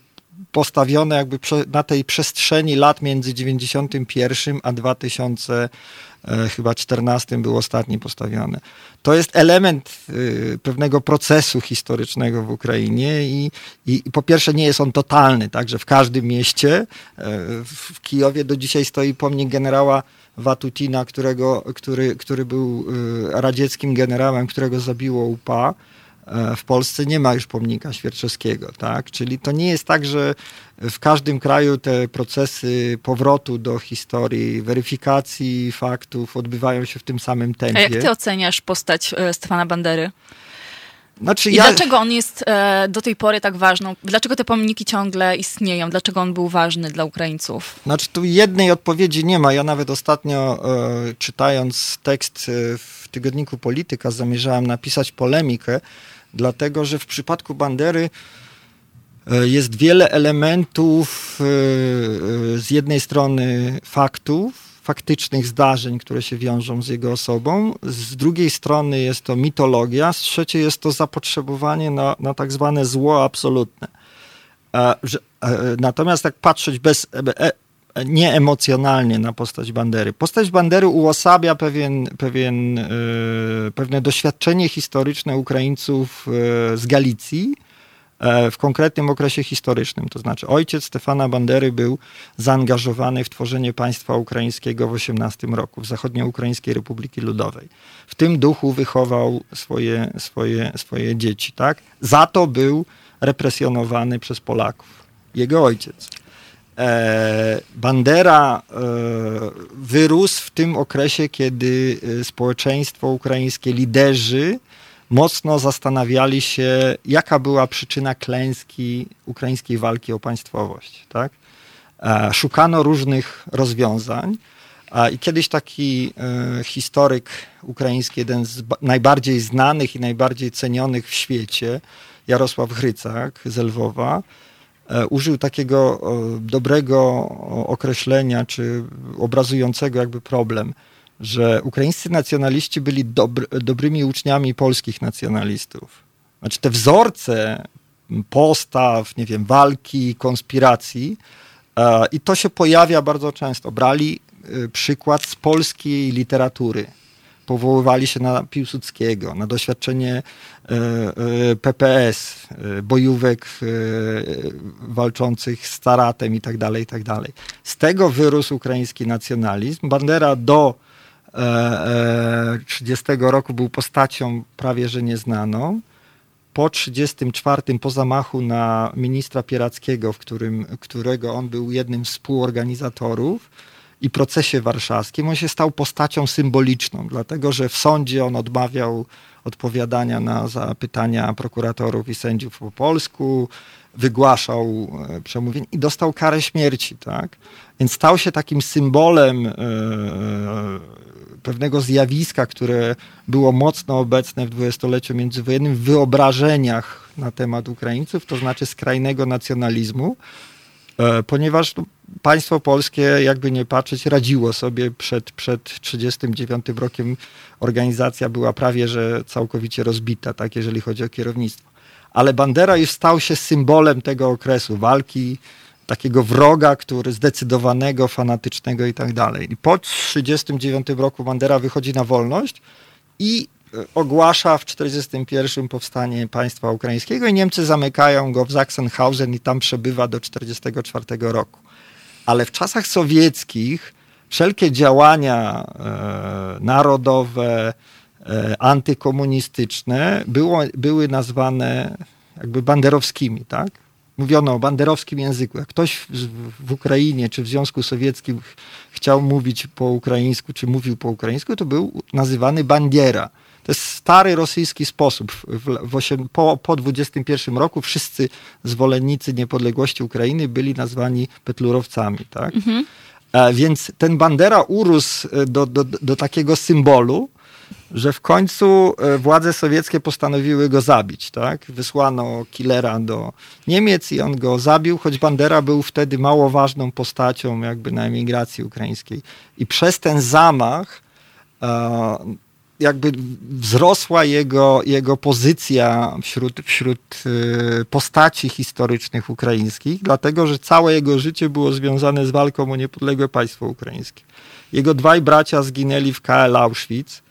postawione jakby na tej przestrzeni lat między 91 a 2000 E, chyba 14 był ostatni postawiony. To jest element y, pewnego procesu historycznego w Ukrainie i, i, po pierwsze nie jest on totalny, także w każdym mieście. E, w Kijowie do dzisiaj stoi pomnik generała Watutina, którego, który, który był y, radzieckim generałem, którego zabiło UPA. E, w Polsce nie ma już pomnika Świerczewskiego, tak? Czyli to nie jest tak, że w każdym kraju te procesy powrotu do historii, weryfikacji faktów odbywają się w tym samym tempie. A jak ty oceniasz postać e, Stefana Bandery? Znaczy I ja... dlaczego on jest e, do tej pory tak ważny? Dlaczego te pomniki ciągle istnieją? Dlaczego on był ważny dla Ukraińców? Znaczy tu jednej odpowiedzi nie ma. Ja nawet ostatnio e, czytając tekst w tygodniku Polityka zamierzałem napisać polemikę dlatego że w przypadku Bandery e, jest wiele elementów e, e, z jednej strony faktów, faktycznych zdarzeń, które się wiążą z jego osobą, z drugiej strony jest to mitologia, z trzeciej jest to zapotrzebowanie na, na tak zwane zło absolutne. Natomiast tak patrzeć bez, nieemocjonalnie na postać Bandery. Postać Bandery uosabia pewien, pewien, e, pewne doświadczenie historyczne Ukraińców e, z Galicji e, w konkretnym okresie historycznym. To znaczy ojciec Stefana Bandery był zaangażowany w tworzenie państwa ukraińskiego w 18 roku, w Zachodnioukraińskiej Republiki Ludowej. W tym duchu wychował swoje, swoje, swoje dzieci. Tak? Za to był represjonowany przez Polaków. Jego ojciec. E, Bandera e, wyrósł w tym okresie, kiedy e, społeczeństwo ukraińskie, liderzy mocno zastanawiali się, jaka była przyczyna klęski ukraińskiej walki o państwowość. Tak? Szukano różnych rozwiązań. I kiedyś taki historyk ukraiński, jeden z najbardziej znanych i najbardziej cenionych w świecie, Jarosław Hrycak z Lwowa, E, użył takiego dobrego określenia, czy obrazującego jakby problem, że ukraińscy nacjonaliści byli dobry, dobrymi uczniami polskich nacjonalistów. Znaczy te wzorce postaw, nie wiem, walki, konspiracji, e, i to się pojawia bardzo często. Brali e, przykład z polskiej literatury powoływali się na Piłsudskiego, na doświadczenie e, e, PPS, e, bojówek walczących z Taratem i tak dalej, i tak. Z tego wyrósł ukraiński nacjonalizm. Bandera do 30 roku był postacią prawie że nieznaną. Po 34 po zamachu na ministra Pierackiego, w którym, którego on był jednym z współorganizatorów, i procesie warszawskim, on się stał postacią symboliczną, dlatego że w sądzie on odmawiał odpowiadania na zapytania prokuratorów i sędziów po polsku, wygłaszał e, przemówień i dostał karę śmierci, tak? Więc stał się takim symbolem e, e, pewnego zjawiska, które było mocno obecne w dwudziestoleciu międzywojennym w wyobrażeniach na temat Ukraińców, to znaczy skrajnego nacjonalizmu, ponieważ no, państwo polskie, jakby nie patrzeć, radziło sobie przed, przed 39 rokiem. Organizacja była prawie, że całkowicie rozbita, tak, jeżeli chodzi o kierownictwo. Ale Bandera już stał się symbolem tego okresu walki, takiego wroga, który zdecydowanego, fanatycznego i tak dalej. I po 39 roku Bandera wychodzi na wolność i ogłasza w 1941 powstanie państwa ukraińskiego i Niemcy zamykają go w Sachsenhausen i tam przebywa do 1944 roku. Ale w czasach sowieckich wszelkie działania e, narodowe, e, antykomunistyczne było, były nazwane jakby banderowskimi, tak? Mówiono o banderowskim języku. Jak ktoś w, w Ukrainie czy w Związku Sowieckim chciał mówić po ukraińsku, czy mówił po ukraińsku, to był nazywany bandiera. To jest stary rosyjski sposób. W, w osiem, po, po 21 roku wszyscy zwolennicy niepodległości Ukrainy byli nazwani petlurowcami. Tak? Mhm. E, więc ten bandera urósł e, do, do, do takiego symbolu, że w końcu e, władze sowieckie postanowiły go zabić. Tak? Wysłano killera do Niemiec i on go zabił, choć Bandera był wtedy mało ważną postacią jakby na emigracji ukraińskiej. I przez ten zamach jakby wzrosła jego, jego pozycja wśród, wśród y, postaci historycznych ukraińskich, dlatego że całe jego życie było związane z walką o niepodległe państwo ukraińskie. Jego dwaj bracia zginęli w KL Auschwitz.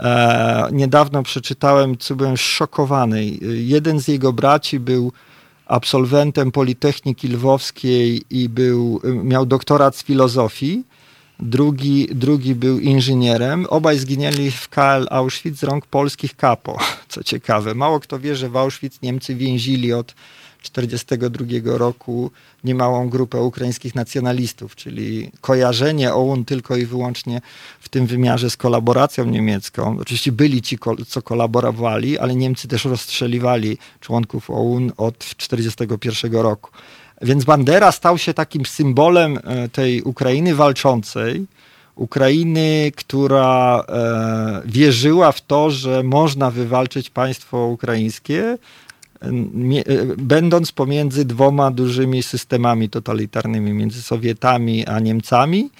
E, niedawno przeczytałem, co byłem szokowany. Jeden z jego braci był absolwentem Politechniki Lwowskiej i był, miał doktorat z filozofii drugi, drugi był inżynierem. Obaj zginęli w KL Auschwitz z rąk polskich kapo, co ciekawe. Mało kto wie, że w Auschwitz Niemcy więzili od 1942 roku niemałą grupę ukraińskich nacjonalistów, czyli kojarzenie OUN tylko i wyłącznie w tym wymiarze z kolaboracją niemiecką. Oczywiście byli ci, co kolaborowali, ale Niemcy też rozstrzeliwali członków OUN od 1941 roku. Więc Bandera stał się takim symbolem e, tej Ukrainy walczącej, Ukrainy, która e, wierzyła w to, że można wywalczyć państwo ukraińskie, będąc pomiędzy dwoma dużymi systemami totalitarnymi, między Sowietami a Niemcami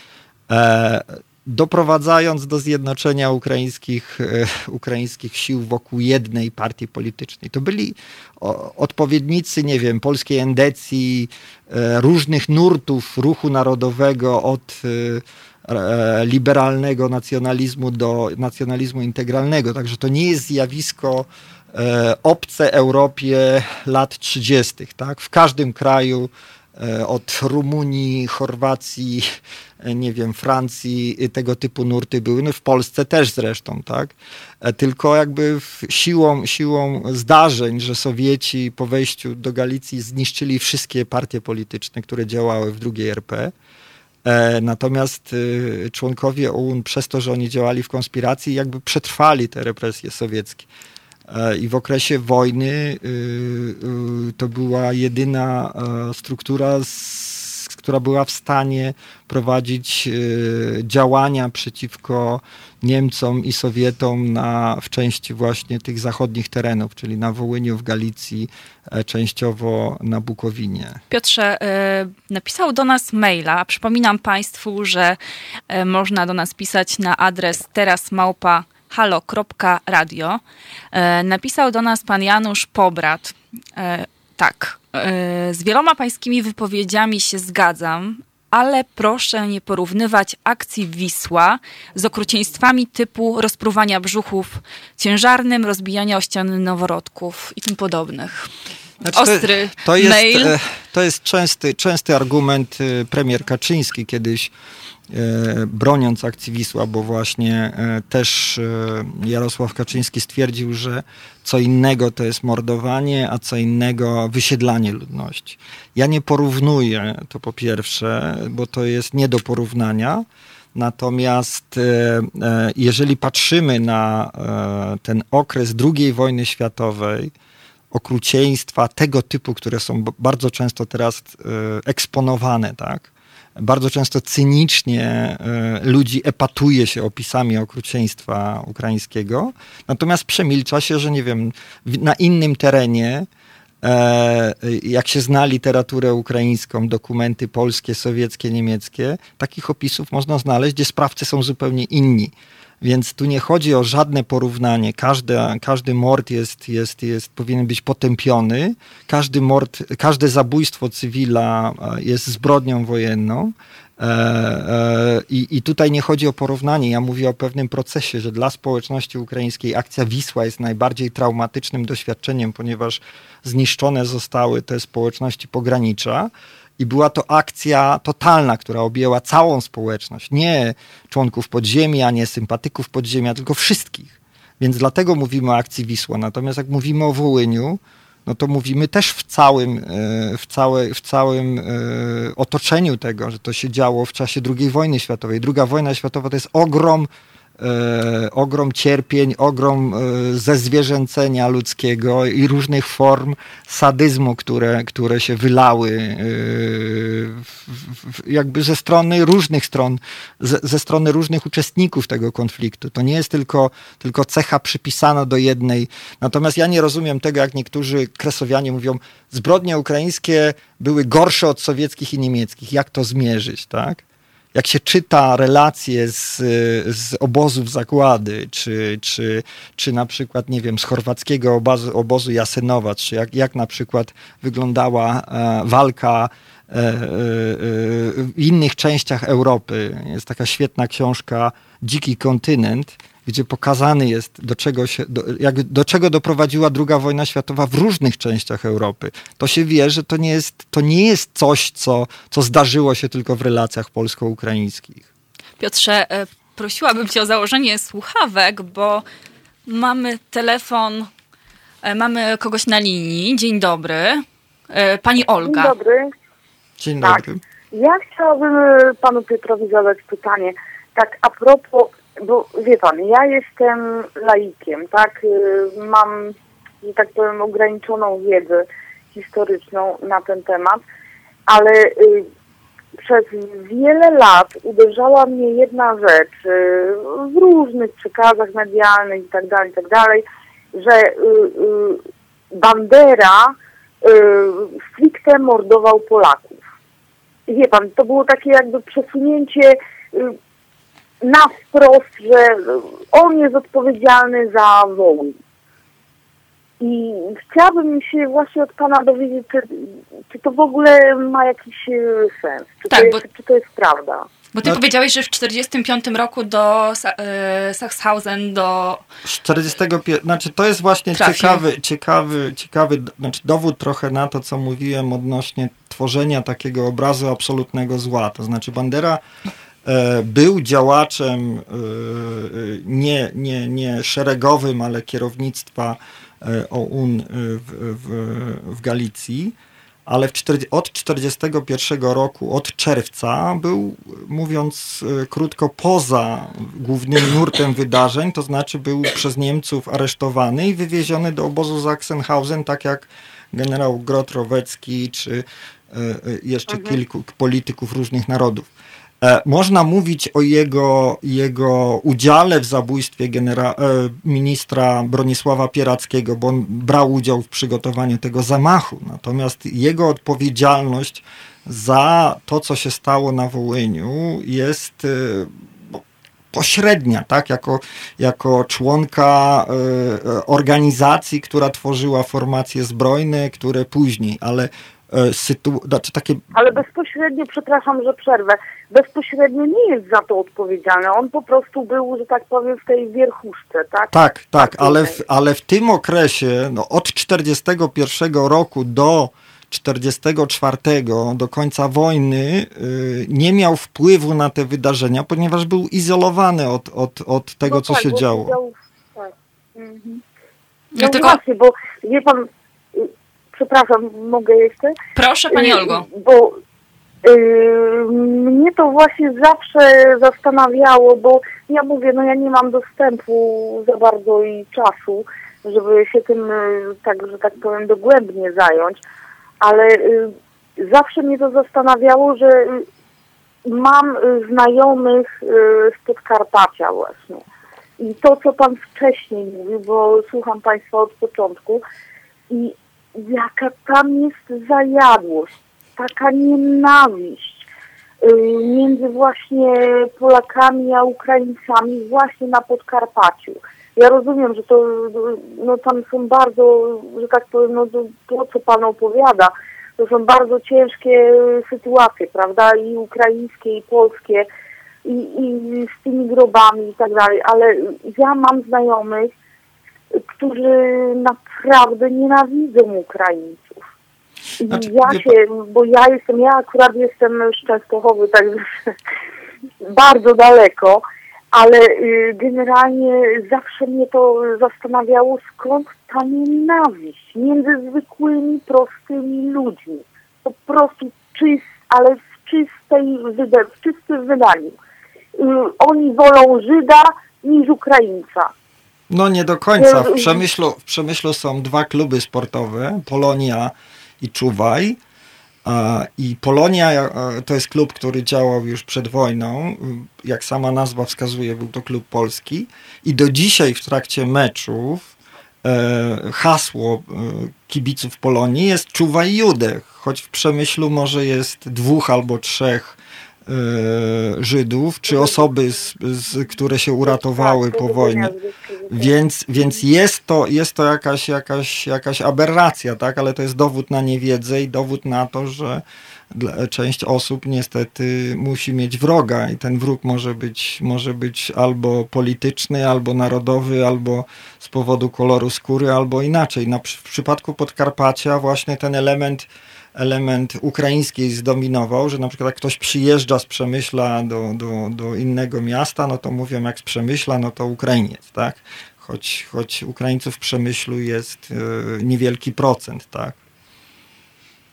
doprowadzając do zjednoczenia ukraińskich, e, ukraińskich sił wokół jednej partii politycznej. To byli odpowiednicy, nie wiem, polskiej endecji, e, różnych nurtów ruchu narodowego od e, liberalnego nacjonalizmu do nacjonalizmu integralnego. Także to nie jest zjawisko obce Europie lat 30. Tak? W każdym kraju E, od Rumunii, Chorwacji, e, nie wiem, Francji, tego typu nurty były, no w Polsce też zresztą, tak? E, tylko jakby siłą, siłą zdarzeń, że Sowieci po wejściu do Galicji zniszczyli wszystkie partie polityczne, które działały w drugiej RP. Natomiast członkowie OUN przez to, że oni działali w konspiracji, jakby przetrwali te represje sowieckie. E, I w okresie wojny y, y, to była jedyna e, struktura, która była w stanie prowadzić y, działania przeciwko Niemcom i Sowietom na, w części właśnie tych zachodnich terenów, czyli na Wołyniu, w Galicji, e, częściowo na Bukowinie. Piotrze, napisał do nas maila. Przypominam Państwu, że można do nas pisać na adres terasmałpa.com halo.radio. E, napisał do nas pan Janusz Pobrat. E, tak, e, z wieloma pańskimi wypowiedziami się zgadzam, ale proszę nie porównywać akcji Wisła z okrucieństwami typu rozpruwania brzuchów ciężarnym, rozbijania o ściany noworodków i tym podobnych. Znaczy, Ostry to jest, mail. To jest częsty, częsty argument. Premier Kaczyński kiedyś broniąc akcji Wisła, bo właśnie e, też e, Jarosław Kaczyński stwierdził, że co innego to jest mordowanie, a co innego wysiedlanie ludności. Ja nie porównuję to po pierwsze, bo to jest nie do porównania. Natomiast jeżeli patrzymy na ten okres II wojny światowej, okrucieństwa tego typu, które są bardzo często teraz eksponowane, tak? Bardzo często cynicznie e, ludzi epatuje się opisami okrucieństwa ukraińskiego, natomiast przemilcza się, że nie wiem, na innym terenie, e, jak się zna literaturę ukraińską, dokumenty polskie, sowieckie, niemieckie, takich opisów można znaleźć, gdzie sprawcy są zupełnie inni. Więc tu nie chodzi o żadne porównanie. Każdy, każdy mord jest, jest, jest, powinien być potępiony. Każdy mord, każde zabójstwo cywila e, jest zbrodnią wojenną. E, e, I, I tutaj nie chodzi o porównanie, ja mówię o pewnym procesie, że dla społeczności ukraińskiej akcja Wisła jest najbardziej traumatycznym doświadczeniem, ponieważ zniszczone zostały te społeczności pogranicza. I była to akcja totalna, która objęła całą społeczność. Nie członków podziemia, nie sympatyków podziemia, tylko wszystkich. Więc dlatego mówimy o akcji Wisła. Natomiast jak mówimy o Wołyniu, no to mówimy też w całym, e, w, całe, w całym e, otoczeniu tego, że to się działo w czasie II wojny światowej. Druga wojna światowa to jest ogrom e, ogrom cierpień, ogrom e, zezwierzęcenia ludzkiego i różnych form sadyzmu, które, które się wylały e, w, w, jakby ze strony różnych stron, ze, ze, strony różnych uczestników tego konfliktu. To nie jest tylko, tylko cecha przypisana do jednej. Natomiast ja nie rozumiem tego, jak niektórzy kresowianie mówią, zbrodnie ukraińskie były gorsze od sowieckich i niemieckich. Jak to zmierzyć, tak? Jak się czyta relacje z, z obozów zagłady, czy, czy, czy na przykład, nie wiem, z chorwackiego obozu, obozu Jasenowa, czy jak, jak na przykład wyglądała e, walka e, e, w innych częściach Europy. Jest taka świetna książka Dziki kontynent, gdzie pokazany jest, do czego, się, do, jak, do czego doprowadziła II wojna światowa w różnych częściach Europy. To się wie, że to nie jest, to nie jest coś, co, co zdarzyło się tylko w relacjach polsko-ukraińskich. Piotrze, e, prosiłabym cię o założenie słuchawek, bo mamy telefon, e, mamy kogoś na linii. Dzień dobry. E, pani Olga. Dzień dobry. Dzień dobry. Tak. Ja chciałabym panu Piotrowi zadać pytanie. Tak a propos bo wie pan, ja jestem laikiem, tak? Y, mam, że tak powiem, ograniczoną wiedzę historyczną na ten temat, ale y, przez wiele lat uderzała mnie jedna rzecz y, w różnych przekazach medialnych itd., tak itd., tak że Bandera stricte mordował Polaków. Wie pan, to było takie jakby przesunięcie na wprost, że on jest odpowiedzialny za Wołyń. I chciałabym się właśnie od Pana dowiedzieć, czy, czy to w ogóle ma jakiś e, sens, czy, tak, to, jest, bo, czy to jest prawda. Bo ty no, powiedziałeś, że w 45 roku do e, Sachshausen, do... 45, znaczy to jest właśnie ciekawy, ciekawy, ciekawy znaczy dowód trochę na to, co mówiłem odnośnie tworzenia takiego obrazu absolutnego zła. To znaczy Bandera był działaczem e, nie, nie, nie szeregowym, ale kierownictwa e, OUN w, w, w Galicji, ale w 40, od 1941 roku, od czerwca, był, mówiąc krótko, poza głównym nurtem wydarzeń, to znaczy był przez Niemców aresztowany i wywieziony do obozu Sachsenhausen, tak jak generał Grotrowecki czy jeszcze mhm. kilku polityków różnych narodów. E, można mówić o jego, jego udziale w zabójstwie genera- e, ministra Bronisława Pierackiego, bo on brał udział w przygotowaniu tego zamachu. Natomiast jego odpowiedzialność za to, co się stało na Wołyniu, jest e, pośrednia, tak? jako, jako członka organizacji, która tworzyła formacje zbrojne, które później, ale sytu- znaczy takie... Ale bezpośrednio, przepraszam, że przerwę, bezpośrednio nie jest za to odpowiedzialny. On po prostu był, że tak powiem, w tej wierchuszce, tak? Tak, tak, ale w, ale w tym okresie, no, od 41 roku do 44 do końca wojny y, nie miał wpływu na te wydarzenia, ponieważ był izolowany od, od, od tego, no co tak, się działo. Siedział, tak. Mhm. No, no tylko... właśnie, bo wie pan, przepraszam, mogę jeszcze? Proszę Pani y, Olgo. Bo Yy, mnie to właśnie zawsze zastanawiało, bo ja mówię, no ja nie mam dostępu za bardzo i czasu, żeby się tym, yy, tak, że tak powiem, dogłębnie zająć, ale yy, zawsze mnie to zastanawiało, że mam znajomych z Podkarpacia właśnie. I to, co Pan wcześniej mówił, bo słucham Państwa od początku, i jaka tam jest zajadłość taka nienawiść. między właśnie Polakami a Ukraińcami właśnie na Podkarpaciu. Ja rozumiem, że to no, tam są bardzo, że tak powiem, no, to, co Pan opowiada, to są bardzo ciężkie sytuacje, prawda, i ukraińskie, i polskie, i, i z tymi grobami i tak dalej, ale ja mam znajomych, którzy naprawdę nienawidzą Ukraińców. I znaczy, ja się, bo ja jestem, ja akurat jestem z Częstochowy, także bardzo daleko, ale y, generalnie zawsze mnie to zastanawiało, skąd ta nienawiść między zwykłymi, prostymi ludźmi. Po prostu czyst, ale w czystej, w czystym wydaniu. Y, oni wolą Żyda niż Ukraińca. No nie do końca. W Przemyślu, w Przemyślu są dwa kluby sportowe, Polonia i Czuwaj. I Polonia to jest klub, który działał już przed wojną. Jak sama nazwa wskazuje, był to klub polski. I do dzisiaj w trakcie meczów e, hasło e, kibiców Polonii jest Czuwaj Judę. Choć w Przemyślu może jest dwóch albo trzech E, Żydów, czy osoby, z, z, które się uratowały po wojnie. Więc, więc jest to, jest to jakaś, jakaś, jakaś aberracja, tak? ale to jest dowód na niewiedzę i dowód na to, że część osób niestety musi mieć wroga i ten wróg może być, może być albo polityczny, albo narodowy, albo z powodu koloru skóry, albo inaczej. Na, w przypadku Podkarpacia właśnie ten element element ukraiński zdominował, że na przykład jak ktoś przyjeżdża z Przemyśla do, do, do innego miasta, no to mówią jak z Przemyśla, no to Ukrainiec, tak? Choć, choć Ukraińców w Przemyślu jest e, niewielki procent, tak?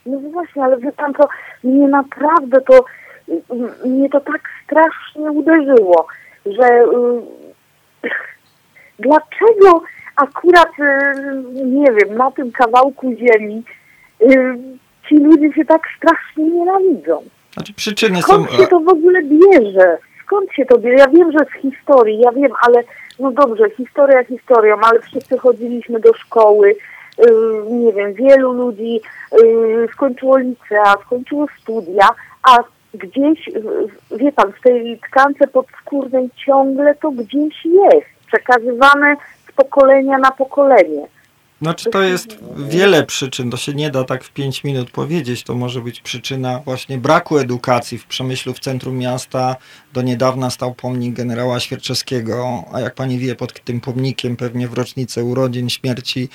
No właśnie, ale wie pan, to mnie naprawdę to, mnie to tak strasznie uderzyło, że y, dlaczego akurat, y, nie wiem, na tym kawałku ziemi ci ludzie się tak strasznie nienawidzą. Znaczy przyczyny Skąd są... się to w ogóle bierze? Skąd się to bierze? Ja wiem, że z historii, ja wiem, ale no dobrze, historia historią, ale wszyscy chodziliśmy do szkoły, yy, nie wiem, wielu ludzi yy, skończyło licea, skończyło studia, a gdzieś, yy, wie pan, w tej tkance podskórnej ciągle to gdzieś jest, przekazywane z pokolenia na pokolenie. Znaczy to jest wiele przyczyn, to się nie da tak w 5 minut powiedzieć. To może być przyczyna właśnie braku edukacji w Przemyślu, w centrum miasta. Do niedawna stał pomnik generała Świerczewskiego, a jak pani wie, pod tym pomnikiem pewnie w rocznicę urodzin, śmierci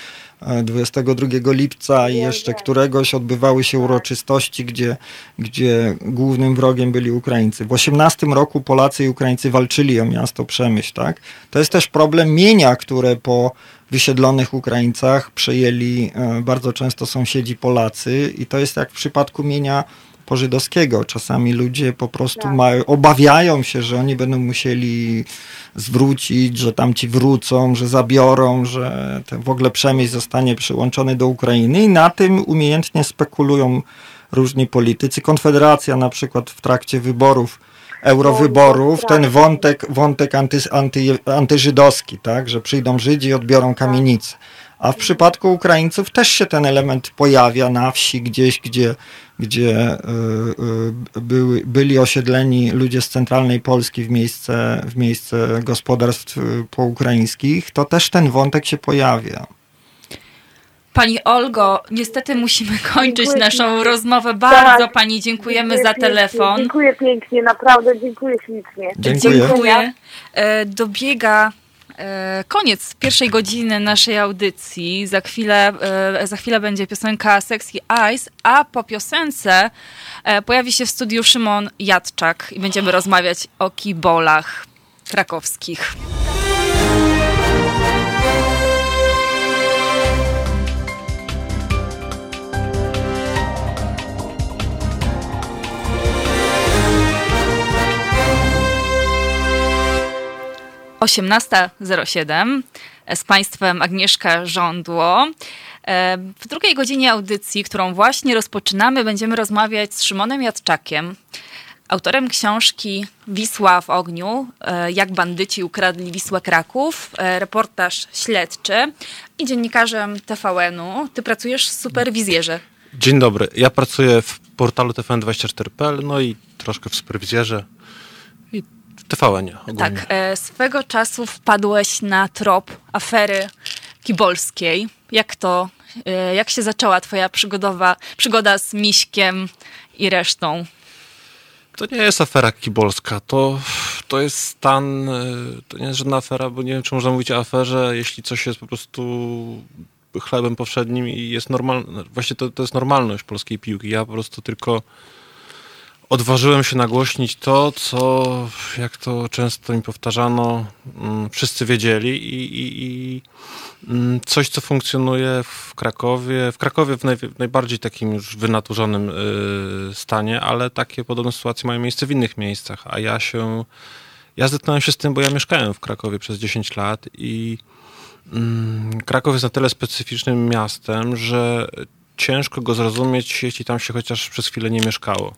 22 e, lipca i jeszcze któregoś odbywały się uroczystości, gdzie, gdzie głównym wrogiem byli Ukraińcy. W 18 roku Polacy i Ukraińcy walczyli o miasto Przemyśl, tak? To jest też problem mienia, które po wysiedlonych Ukraińcach przejęli e, bardzo często sąsiedzi Polacy i to jest jak w przypadku mienia pożydowskiego. Czasami ludzie po prostu tak. obawiają się, że oni będą musieli zwrócić, że tamci wrócą, że zabiorą, że w ogóle przemysł zostanie przyłączony do Ukrainy i na tym umiejętnie spekulują różni politycy. Konfederacja na przykład w trakcie wyborów eurowyborów, ten wątek, wątek anty, anty, antyżydowski, tak, że przyjdą Żydzi i odbiorą kamienice. A w przypadku Ukraińców też się ten element pojawia na wsi, gdzieś, gdzie, gdzie y, były, byli osiedleni ludzie z centralnej Polski w miejsce, w miejsce gospodarstw y, poukraińskich, to też ten wątek się pojawia. Pani Olgo, niestety musimy kończyć dziękuję naszą pięknie. rozmowę. Bardzo tak. Pani dziękujemy dziękuję za telefon. Pięknie. Dziękuję pięknie, naprawdę dziękuję ślicznie. Dziękuję. dziękuję. E, dobiega e, koniec pierwszej godziny naszej audycji. Za chwilę, e, za chwilę będzie piosenka Sexy Eyes, a po piosence pojawi się w studiu Szymon Jadczak i będziemy rozmawiać o kibolach krakowskich. 18.07 z Państwem Agnieszka Żądło. E, w drugiej godzinie audycji, którą właśnie rozpoczynamy, będziemy rozmawiać z Szymonem Jadczakiem, autorem książki Wisła w ogniu, e, jak bandyci ukradli Wisłę Kraków, e, reportaż śledczy i dziennikarzem TVN-u. Ty pracujesz w Superwizjerze. Dzień dobry. Ja pracuję w portalu TVN24.pl, no i troszkę w Superwizjerze tvn ogólnie. Tak, e, swego czasu wpadłeś na trop afery kibolskiej. Jak to, e, jak się zaczęła twoja przygodowa, przygoda z Miśkiem i resztą? To nie jest afera kibolska, to, to jest stan, e, to nie jest żadna afera, bo nie wiem, czy można mówić o aferze, jeśli coś jest po prostu chlebem powszednim i jest normalne, właśnie to, to jest normalność polskiej piłki. Ja po prostu tylko odważyłem się nagłośnić to, co, jak to często mi powtarzano, mm, wszyscy wiedzieli i, i, i mm, coś, co funkcjonuje w Krakowie, w Krakowie w, naj, w najbardziej takim już wynaturzonym y, stanie, ale takie podobne sytuacje mają miejsce w innych miejscach, a ja się, ja zetknąłem się z tym, bo ja mieszkałem w Krakowie przez 10 lat i mm, Kraków jest na tyle specyficznym miastem, że ciężko go zrozumieć, jeśli tam się chociaż przez chwilę nie mieszkało.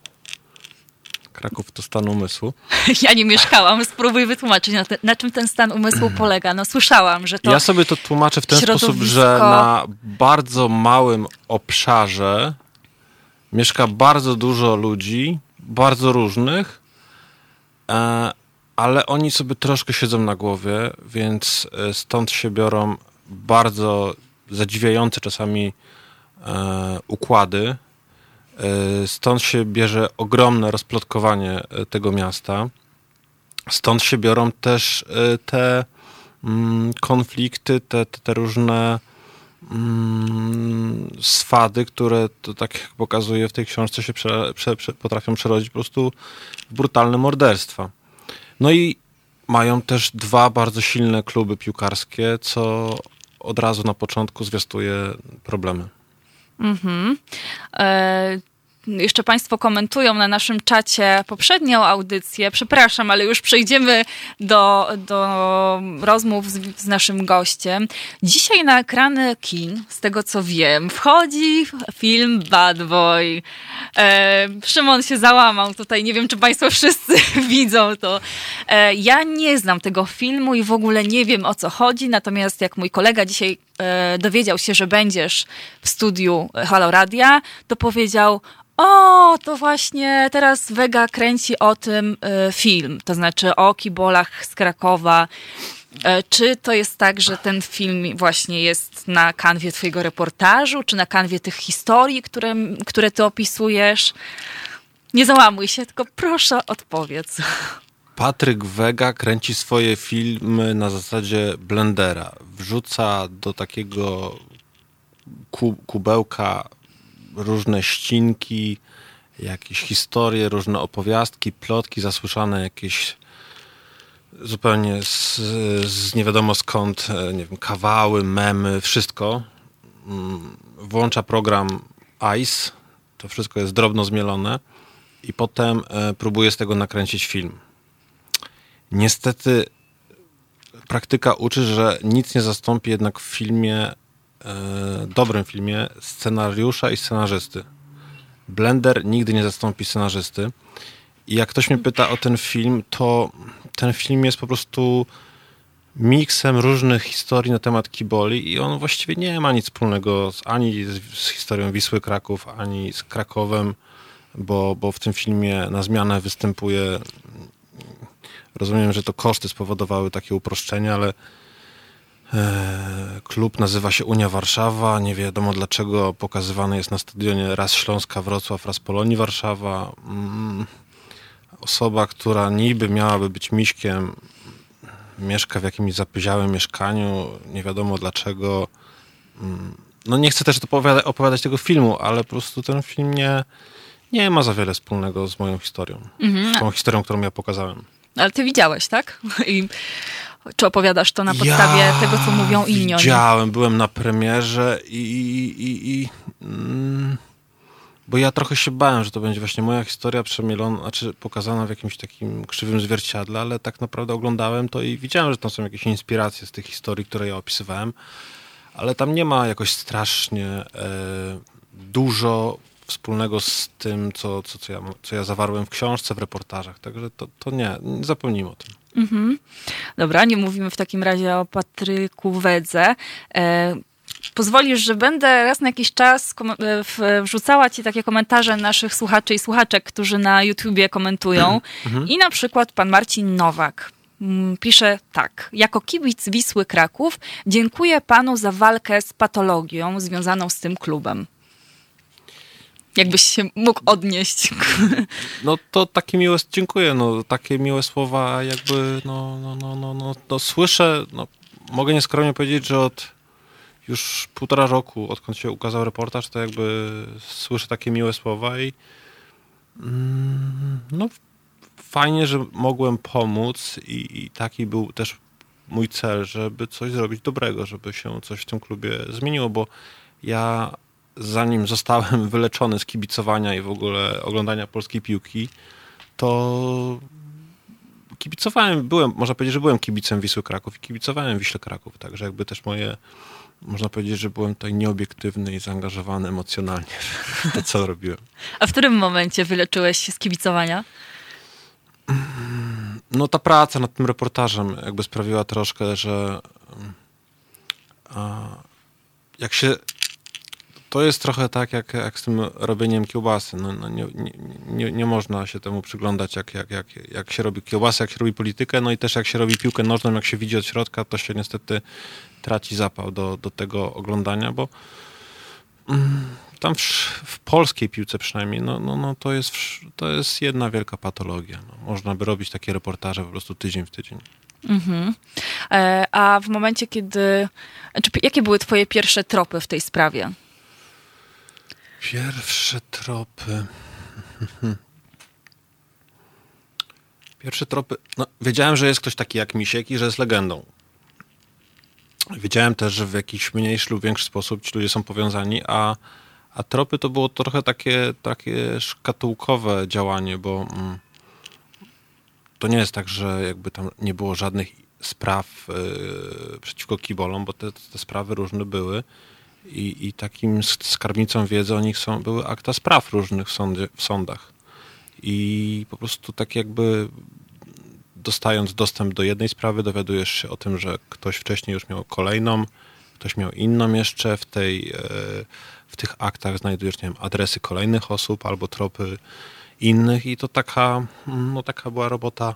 Kraków to stan umysłu. Ja nie mieszkałam, spróbuj wytłumaczyć, na, te, na czym ten stan umysłu polega. No słyszałam, że to Ja sobie to tłumaczę w ten sposób, że na bardzo małym obszarze mieszka bardzo dużo ludzi, bardzo różnych, e, ale oni sobie troszkę siedzą na głowie, więc e, stąd się biorą bardzo zadziwiające czasami e, układy, stąd się bierze ogromne rozplotkowanie e, tego miasta. Stąd się biorą też e, te mm, konflikty, te, te, te różne mm, swady, które to tak jak pokazuje w tej książce się prze, prze, prze, potrafią przerodzić po prostu w brutalne morderstwa. No i mają też dwa bardzo silne kluby piłkarskie, co od razu na początku zwiastuje problemy. Mhm. E, jeszcze Państwo komentują na naszym czacie poprzednią audycję. Przepraszam, ale już przejdziemy do, do rozmów z, z, naszym gościem. Dzisiaj na ekrany kin, z tego co wiem, wchodzi film Bad Boy. E, Szymon się załamał tutaj. Nie wiem, czy Państwo wszyscy widzą to. E, ja nie znam tego filmu i w ogóle nie wiem o co chodzi. Natomiast jak mój kolega dzisiaj dowiedział się, że będziesz w studiu Halo Radia, to powiedział: o, to właśnie teraz Vega kręci o tym y, film, to znaczy o kibolach z Krakowa. E, czy to jest tak, że ten film właśnie jest na kanwie twojego reportażu, czy na kanwie tych historii, które, które ty opisujesz? Nie załamuj się, tylko proszę odpowiedz. Patryk Wega kręci swoje filmy na zasadzie blendera. Wrzuca do takiego kubełka różne ścinki, jakieś historie, różne opowiastki, plotki, zasłyszane jakieś zupełnie z, z nie wiadomo skąd, e, nie wiem, kawały, memy, wszystko. Mm, włącza program ICE, to wszystko jest drobno zmielone i potem e, próbuje z tego nakręcić film. Niestety praktyka uczy, że nic nie zastąpi jednak w filmie E, dobrym filmie scenariusza i scenarzysty. Blender nigdy nie zastąpi scenarzysty. I jak ktoś mnie pyta o ten film, to ten film jest po prostu miksem różnych historii na temat Kiboli i on właściwie nie ma nic wspólnego z, ani z, historią Wisły Kraków, ani z Krakowem, bo, bo w tym filmie na zmianę występuje rozumiem, że to koszty spowodowały takie uproszczenie, ale E, klub nazywa się Unia Warszawa. Nie wiadomo dlaczego pokazywany jest na stadionie raz Śląska Wrocław, raz Polonii Warszawa. Mm, osoba, która niby miałaby być miśkiem, mieszka w jakimś zapyziałym mieszkaniu. Nie wiadomo dlaczego. Mm, no nie chcę też opowiadać, opowiadać tego filmu, ale po prostu ten film nie, nie ma za wiele wspólnego z moją historią. Mhm. Z tą historią, którą ja pokazałem. Ale ty widziałeś, tak? I czy opowiadasz to na podstawie ja tego, co mówią inni? Widziałem, byłem na premierze i, i, i mm, bo ja trochę się bałem, że to będzie właśnie moja historia przemielona, znaczy pokazana w jakimś takim krzywym zwierciadle, ale tak naprawdę oglądałem to i widziałem, że tam są jakieś inspiracje z tych historii, które ja opisywałem, ale tam nie ma jakoś strasznie e, dużo wspólnego z tym, co, co, co, ja, co ja zawarłem w książce, w reportażach, także to, to nie, zapomnijmy o tym. Mhm. Dobra, nie mówimy w takim razie o Patryku Wedze. E, pozwolisz, że będę raz na jakiś czas e, wrzucała ci takie komentarze naszych słuchaczy i słuchaczek, którzy na YouTubie komentują. Mhm. I na przykład pan Marcin Nowak mm, pisze tak. Jako kibic Wisły Kraków dziękuję panu za walkę z patologią związaną z tym klubem. Jakbyś się mógł odnieść. No to takie miłe, dziękuję, no takie miłe słowa jakby, no, no, no, no, no, no słyszę, no, mogę nieskromnie powiedzieć, że od już półtora roku, odkąd się ukazał reportaż, to jakby słyszę takie miłe słowa i mm, no fajnie, że mogłem pomóc i, i taki był też mój cel, żeby coś zrobić dobrego, żeby się coś w tym klubie zmieniło, bo ja zanim zostałem wyleczony z kibicowania i w ogóle oglądania polskiej piłki, to kibicowałem, byłem, można powiedzieć, że byłem kibicem Wisły Kraków i kibicowałem Wiśle Kraków, także jakby też moje, można powiedzieć, że byłem tutaj nieobiektywny i zaangażowany emocjonalnie w to, co robiłem. A w którym momencie wyleczyłeś się z kibicowania? No ta praca nad tym reportażem jakby sprawiła troszkę, że jak się to jest trochę tak jak, jak z tym robieniem kiełbasy. No, no nie, nie, nie, można się temu przyglądać, jak, jak, jak, jak się robi kiełbasę, jak się robi politykę, no i też jak się robi piłkę nożną, jak się widzi od środka, to się niestety traci zapał do, do tego oglądania, bo mm, tam w, w, polskiej piłce przynajmniej, no, no, no to, jest, to jest jedna wielka patologia. No. Można by robić takie reportaże po prostu tydzień w tydzień. Mhm. E, a w momencie, kiedy. Jakie były Twoje pierwsze tropy w tej sprawie? Pierwsze tropy. Pierwsze tropy. No, wiedziałem, że jest ktoś taki jak Misiek i że jest legendą. Wiedziałem też, że w jakiś mniejszy lub większy sposób ci ludzie są powiązani, a, a tropy to było trochę takie, takie szkatułkowe działanie, bo mm, to nie jest tak, że jakby tam nie było żadnych spraw yy, przeciwko kibolom, bo te, te sprawy różne były i, i takim skarbnicą wiedzy o nich są, były akta spraw różnych w, w sądach. I po prostu tak jakby dostając dostęp do jednej sprawy, dowiadujesz się o tym, że ktoś wcześniej już miał kolejną, ktoś miał inną jeszcze, w, tej, e, w tych aktach znajdujesz nie wiem, adresy kolejnych osób albo tropy innych i to taka, no, taka była robota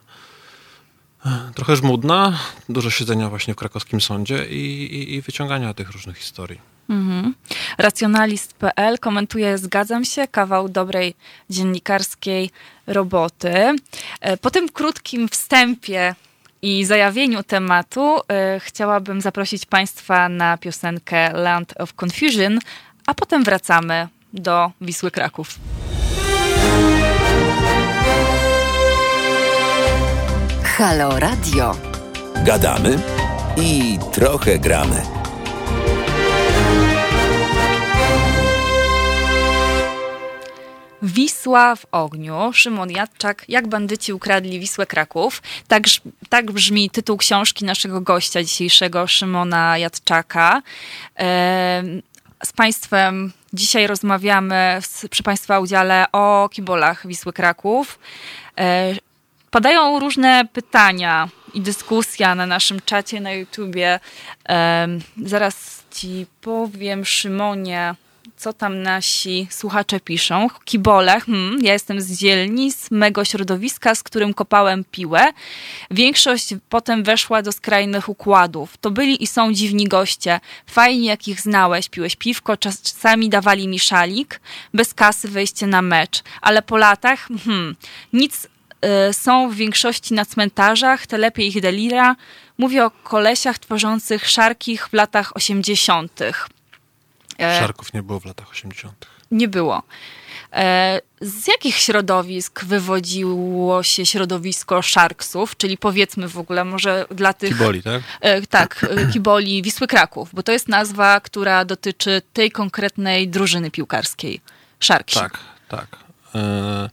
e, trochę żmudna, dużo siedzenia właśnie w krakowskim sądzie i, i, i wyciągania tych różnych historii. Mhm. Racjonalist.pl komentuje, zgadzam się, kawał dobrej dziennikarskiej roboty. E, po tym krótkim wstępie i zajawieniu tematu e, chciałabym zaprosić Państwa na piosenkę Land of Confusion, a potem wracamy do Wisły Kraków. Halo Radio. Gadamy i trochę gramy. Wisła w ogniu. Szymon Jadczak, jak bandyci ukradli Wisłę Kraków. Tak, tak brzmi tytuł książki naszego gościa dzisiejszego, Szymona Jadczaka. Z Państwem dzisiaj rozmawiamy przy Państwa udziale o kibolach Wisły Kraków. E, padają różne pytania i dyskusja na naszym czacie na YouTubie. Zaraz Ci powiem, Szymonie, co tam nasi słuchacze piszą. Kibole, hmm, ja jestem z dzielni, z mego środowiska, z którym kopałem piłę. Większość potem weszła do skrajnych układów. To byli i są dziwni goście. Fajnie, jak ich znałeś. Piłeś piwko, czasami dawali mi szalik. Bez kasy wejście na mecz. Ale po latach, hmm, nic y, są w większości na cmentarzach, telepie ich delira. Mówię o kolesiach tworzących szarkich w latach 80. Szarków nie było w latach 80. Nie było. E, z jakich środowisk wywodziło się środowisko Sharksów, czyli powiedzmy w ogóle może dla tych... Kiboli, tak? E, tak, Kiboli Wisły Kraków, bo to jest nazwa, która dotyczy tej konkretnej drużyny piłkarskiej. Sharksi. Tak, tak. E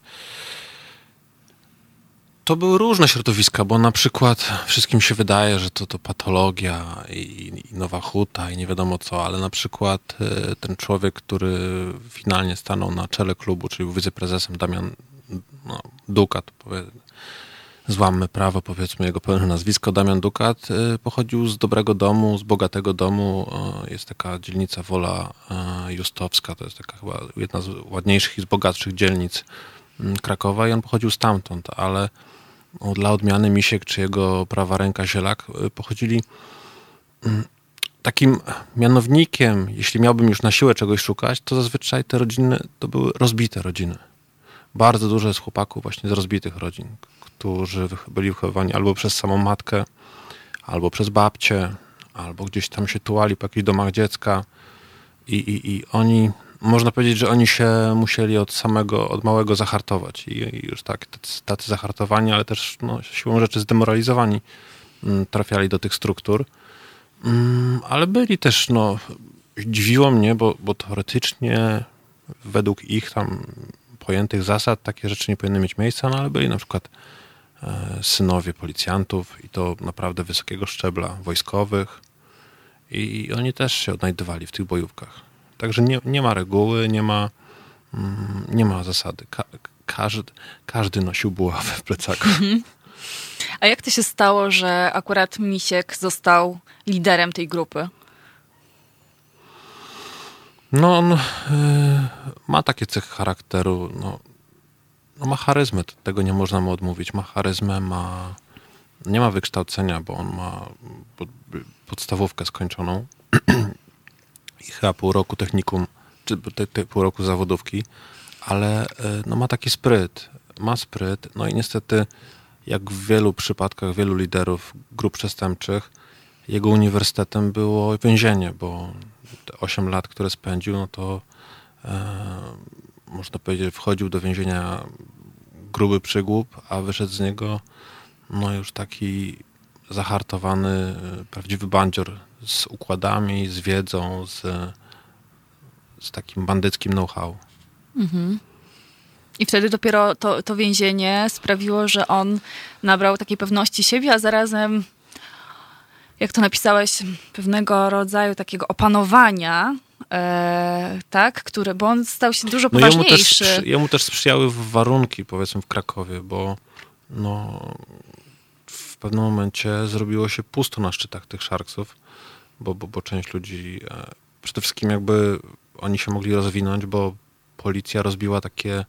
to były różne środowiska, bo na przykład wszystkim się wydaje, że to, to patologia i, i nowa huta i nie wiadomo co, ale na przykład y, ten człowiek, który finalnie stanął na czele klubu, czyli był wiceprezesem Damian no, Dukat, złammy prawo, powiedzmy jego pełne nazwisko, Damian Dukat, y, pochodził z dobrego domu, z bogatego domu. Jest taka dzielnica Wola Justowska, to jest taka chyba jedna z ładniejszych i z bogatszych dzielnic mm, Krakowa i on pochodził stamtąd, ale dla odmiany Misiek czy jego prawa ręka Zielak y, pochodzili mm, takim mianownikiem, jeśli miałbym już na siłę czegoś szukać, to zazwyczaj te rodziny to były rozbite rodziny. Bardzo dużo jest chłopaków właśnie z rozbitych rodzin, którzy byli wychowywani albo przez samą matkę, albo przez babcię, albo gdzieś tam się tułali po jakichś domach dziecka i, i, i oni, można powiedzieć, że oni się musieli od samego, od małego zahartować i, i już tak, tacy, zahartowani, ale też no, siłą rzeczy zdemoralizowani mm, trafiali do tych struktur. Mm, ale byli też, no, dziwiło mnie, bo, bo teoretycznie według ich tam pojętych zasad takie rzeczy nie powinny mieć miejsca, no ale byli na przykład e, synowie policjantów i to naprawdę wysokiego szczebla wojskowych i oni też się odnajdywali w tych bojówkach. Także nie, nie ma reguły, nie ma, mm, nie ma zasady. Ka każdy, każdy nosił buławę w plecaku. Mhm. A jak to się stało, że akurat Misiek został liderem tej grupy? No, on y, ma takie cechy charakteru. No, no, ma charyzmę, tego nie można mu odmówić. Ma charyzmę, ma. Nie ma wykształcenia, bo on ma pod, podstawówkę skończoną i chyba pół roku technikum, czy te, te pół roku zawodówki, ale y, no, ma taki spryt. Ma spryt, no i niestety jak w wielu przypadkach wielu liderów grup przestępczych, jego uniwersytetem było więzienie, bo te 8 lat, które spędził, no to e, można powiedzieć, wchodził do więzienia gruby przygłup, a wyszedł z niego no już taki zahartowany, e, prawdziwy bandzior z układami, z wiedzą, z, z takim bandyckim know-how. Mhm. I wtedy dopiero to, to więzienie sprawiło, że on nabrał takiej pewności siebie, a zarazem, jak to napisałeś, pewnego rodzaju takiego opanowania, e, tak, które, bo on stał się dużo poważniejszy. No jemu, też, jemu też sprzyjały warunki, powiedzmy, w Krakowie, bo no, pewnym momencie zrobiło się pusto na szczytach tych Sharksów, bo, bo, bo część ludzi, e, przede wszystkim jakby oni się mogli rozwinąć, bo policja rozbiła takie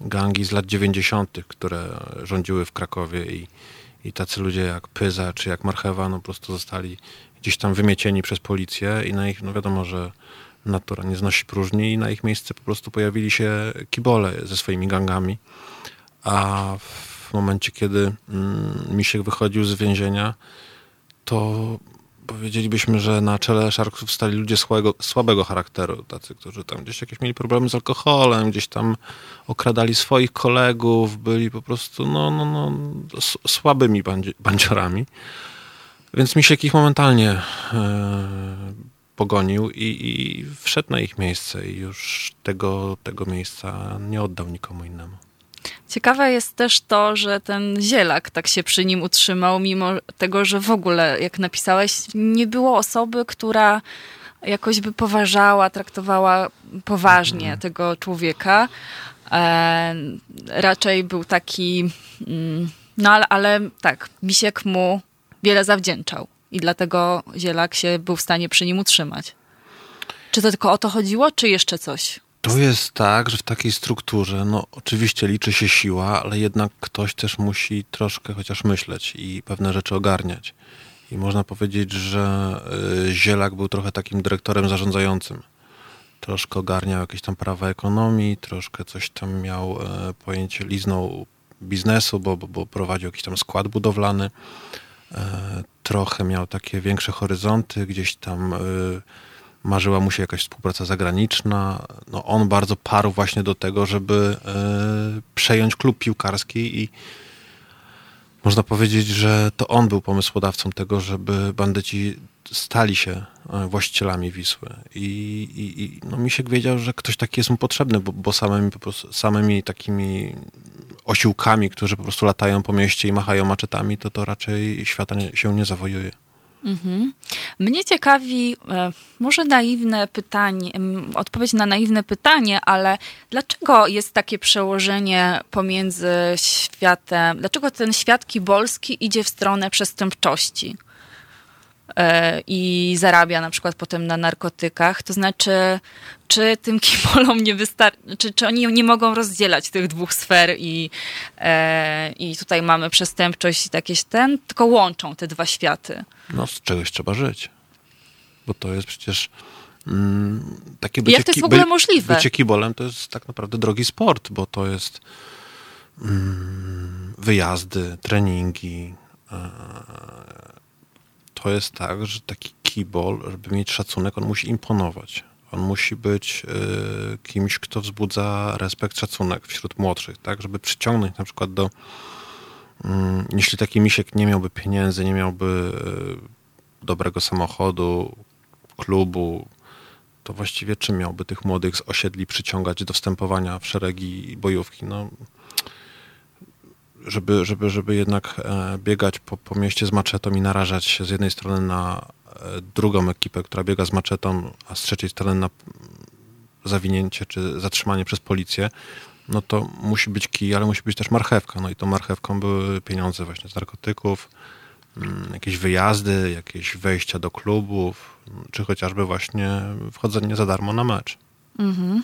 gangi z lat 90., które rządziły w Krakowie i, i tacy ludzie jak Pyza czy jak Marchewa no po prostu zostali gdzieś tam wymiecieni przez policję i na ich, no wiadomo, że natura nie znosi próżni i na ich miejsce po prostu pojawili się kibole ze swoimi gangami. A w momencie, kiedy mm, Misiek wychodził z więzienia, to powiedzielibyśmy, że na czele Sharksów stali ludzie słabego, słabego charakteru, tacy, którzy tam gdzieś jakieś mieli problemy z alkoholem, gdzieś tam okradali swoich kolegów, byli po prostu no, no, no, słabymi bandzi bandziorami. Więc Misiek ich momentalnie e, pogonił i, i wszedł na ich miejsce i już tego, tego miejsca nie oddał nikomu innemu. Ciekawe jest też to, że ten zielak tak się przy nim utrzymał, mimo tego, że w ogóle, jak napisałeś, nie było osoby, która jakoś by poważała, traktowała poważnie mhm. tego człowieka. E, raczej był taki, mm, no ale, ale tak, Misiek mu wiele zawdzięczał i dlatego zielak się był w stanie przy nim utrzymać. Czy to tylko o to chodziło, czy jeszcze coś? To jest tak, że w takiej strukturze, no oczywiście liczy się siła, ale jednak ktoś też musi troszkę chociaż myśleć i pewne rzeczy ogarniać. I można powiedzieć, że y, Zielak był trochę takim dyrektorem zarządzającym. Troszkę ogarniał jakieś tam prawa ekonomii, troszkę coś tam miał e, pojęcie, liznął biznesu, bo, bo, bo prowadził jakiś tam skład budowlany. E, trochę miał takie większe horyzonty, gdzieś tam y, marzyła mu się jakaś współpraca zagraniczna. No, on bardzo parł właśnie do tego, żeby e, przejąć klub piłkarski i można powiedzieć, że to on był pomysłodawcą tego, żeby bandyci stali się e, właścicielami Wisły. I, i, i no, Misiek wiedział, że ktoś taki jest mu potrzebny, bo, bo samymi, po prostu, samymi takimi osiłkami, którzy po prostu latają po mieście i machają maczetami, to to raczej świata nie, się nie zawojuje. Mhm. Mnie ciekawi, e, może naiwne pytanie, odpowiedź na naiwne pytanie, ale dlaczego jest takie przełożenie pomiędzy światem, dlaczego ten świat kibolski idzie w stronę przestępczości? E, i zarabia na przykład potem na narkotykach. To znaczy, czy tym kibolom nie wystarczy, czy, czy oni nie mogą rozdzielać tych dwóch sfer i, e, i tutaj mamy przestępczość i takieś ten, tylko łączą te dwa światy. No, z czegoś trzeba żyć. Bo to jest przecież mm, takie bycie, Jak to jest w ogóle by, możliwe? Bycie kibolem to jest tak naprawdę drogi sport, bo to jest mm, wyjazdy, treningi, e, to jest tak, że taki kibol, żeby mieć szacunek, on musi imponować. On musi być y, kimś, kto wzbudza respekt, szacunek wśród młodszych, tak? Żeby przyciągnąć na przykład do... Y, jeśli taki misiek nie miałby pieniędzy, nie miałby y, dobrego samochodu, klubu, to właściwie czym miałby tych młodych z osiedli przyciągać do wstępowania w szeregi bojówki? No, żeby, żeby, żeby jednak e, biegać po, po mieście z maczetą i narażać się z jednej strony na e, drugą ekipę, która biega z maczetą, a z trzeciej strony na zawinięcie czy zatrzymanie przez policję, no to musi być kij, ale musi być też marchewka. No i tą marchewką były pieniądze właśnie z narkotyków, mm, jakieś wyjazdy, jakieś wejścia do klubów, czy chociażby właśnie wchodzenie za darmo na mecz. Mhm.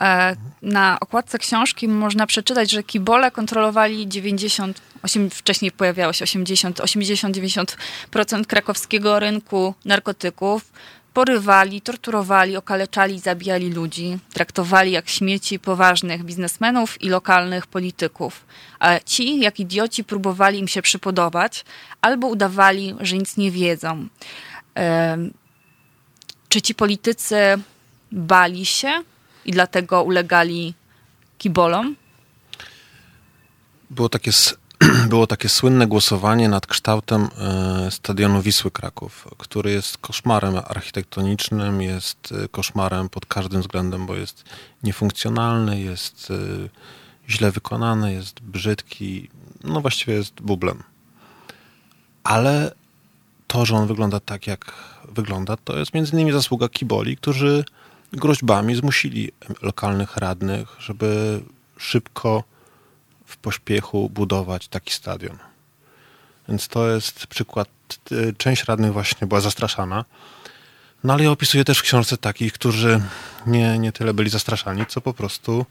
E, na okładce książki można przeczytać, że kibole kontrolowali 90, 8, wcześniej pojawiało się 80, 80-90% krakowskiego rynku narkotyków. Porywali, torturowali, okaleczali, zabijali ludzi, traktowali jak śmieci poważnych biznesmenów i lokalnych polityków. A ci, jak idioci, próbowali im się przypodobać albo udawali, że nic nie wiedzą. Czy ci politycy bali się i dlatego ulegali kibolom? Było takie, było takie słynne głosowanie nad kształtem e, stadionu Wisły Kraków, który jest koszmarem architektonicznym, jest e, koszmarem pod każdym względem, bo jest niefunkcjonalny, jest e, źle wykonany, jest brzydki, no właściwie jest bublem. Ale to, że on wygląda tak, jak wygląda, to jest między innymi zasługa kiboli, którzy groźbami zmusili lokalnych radnych, żeby szybko w pośpiechu budować taki stadion. Więc to jest przykład. Y, część radnych właśnie była zastraszana. No ale ja opisuję też w książce takich, którzy nie, nie tyle byli zastraszani, co po prostu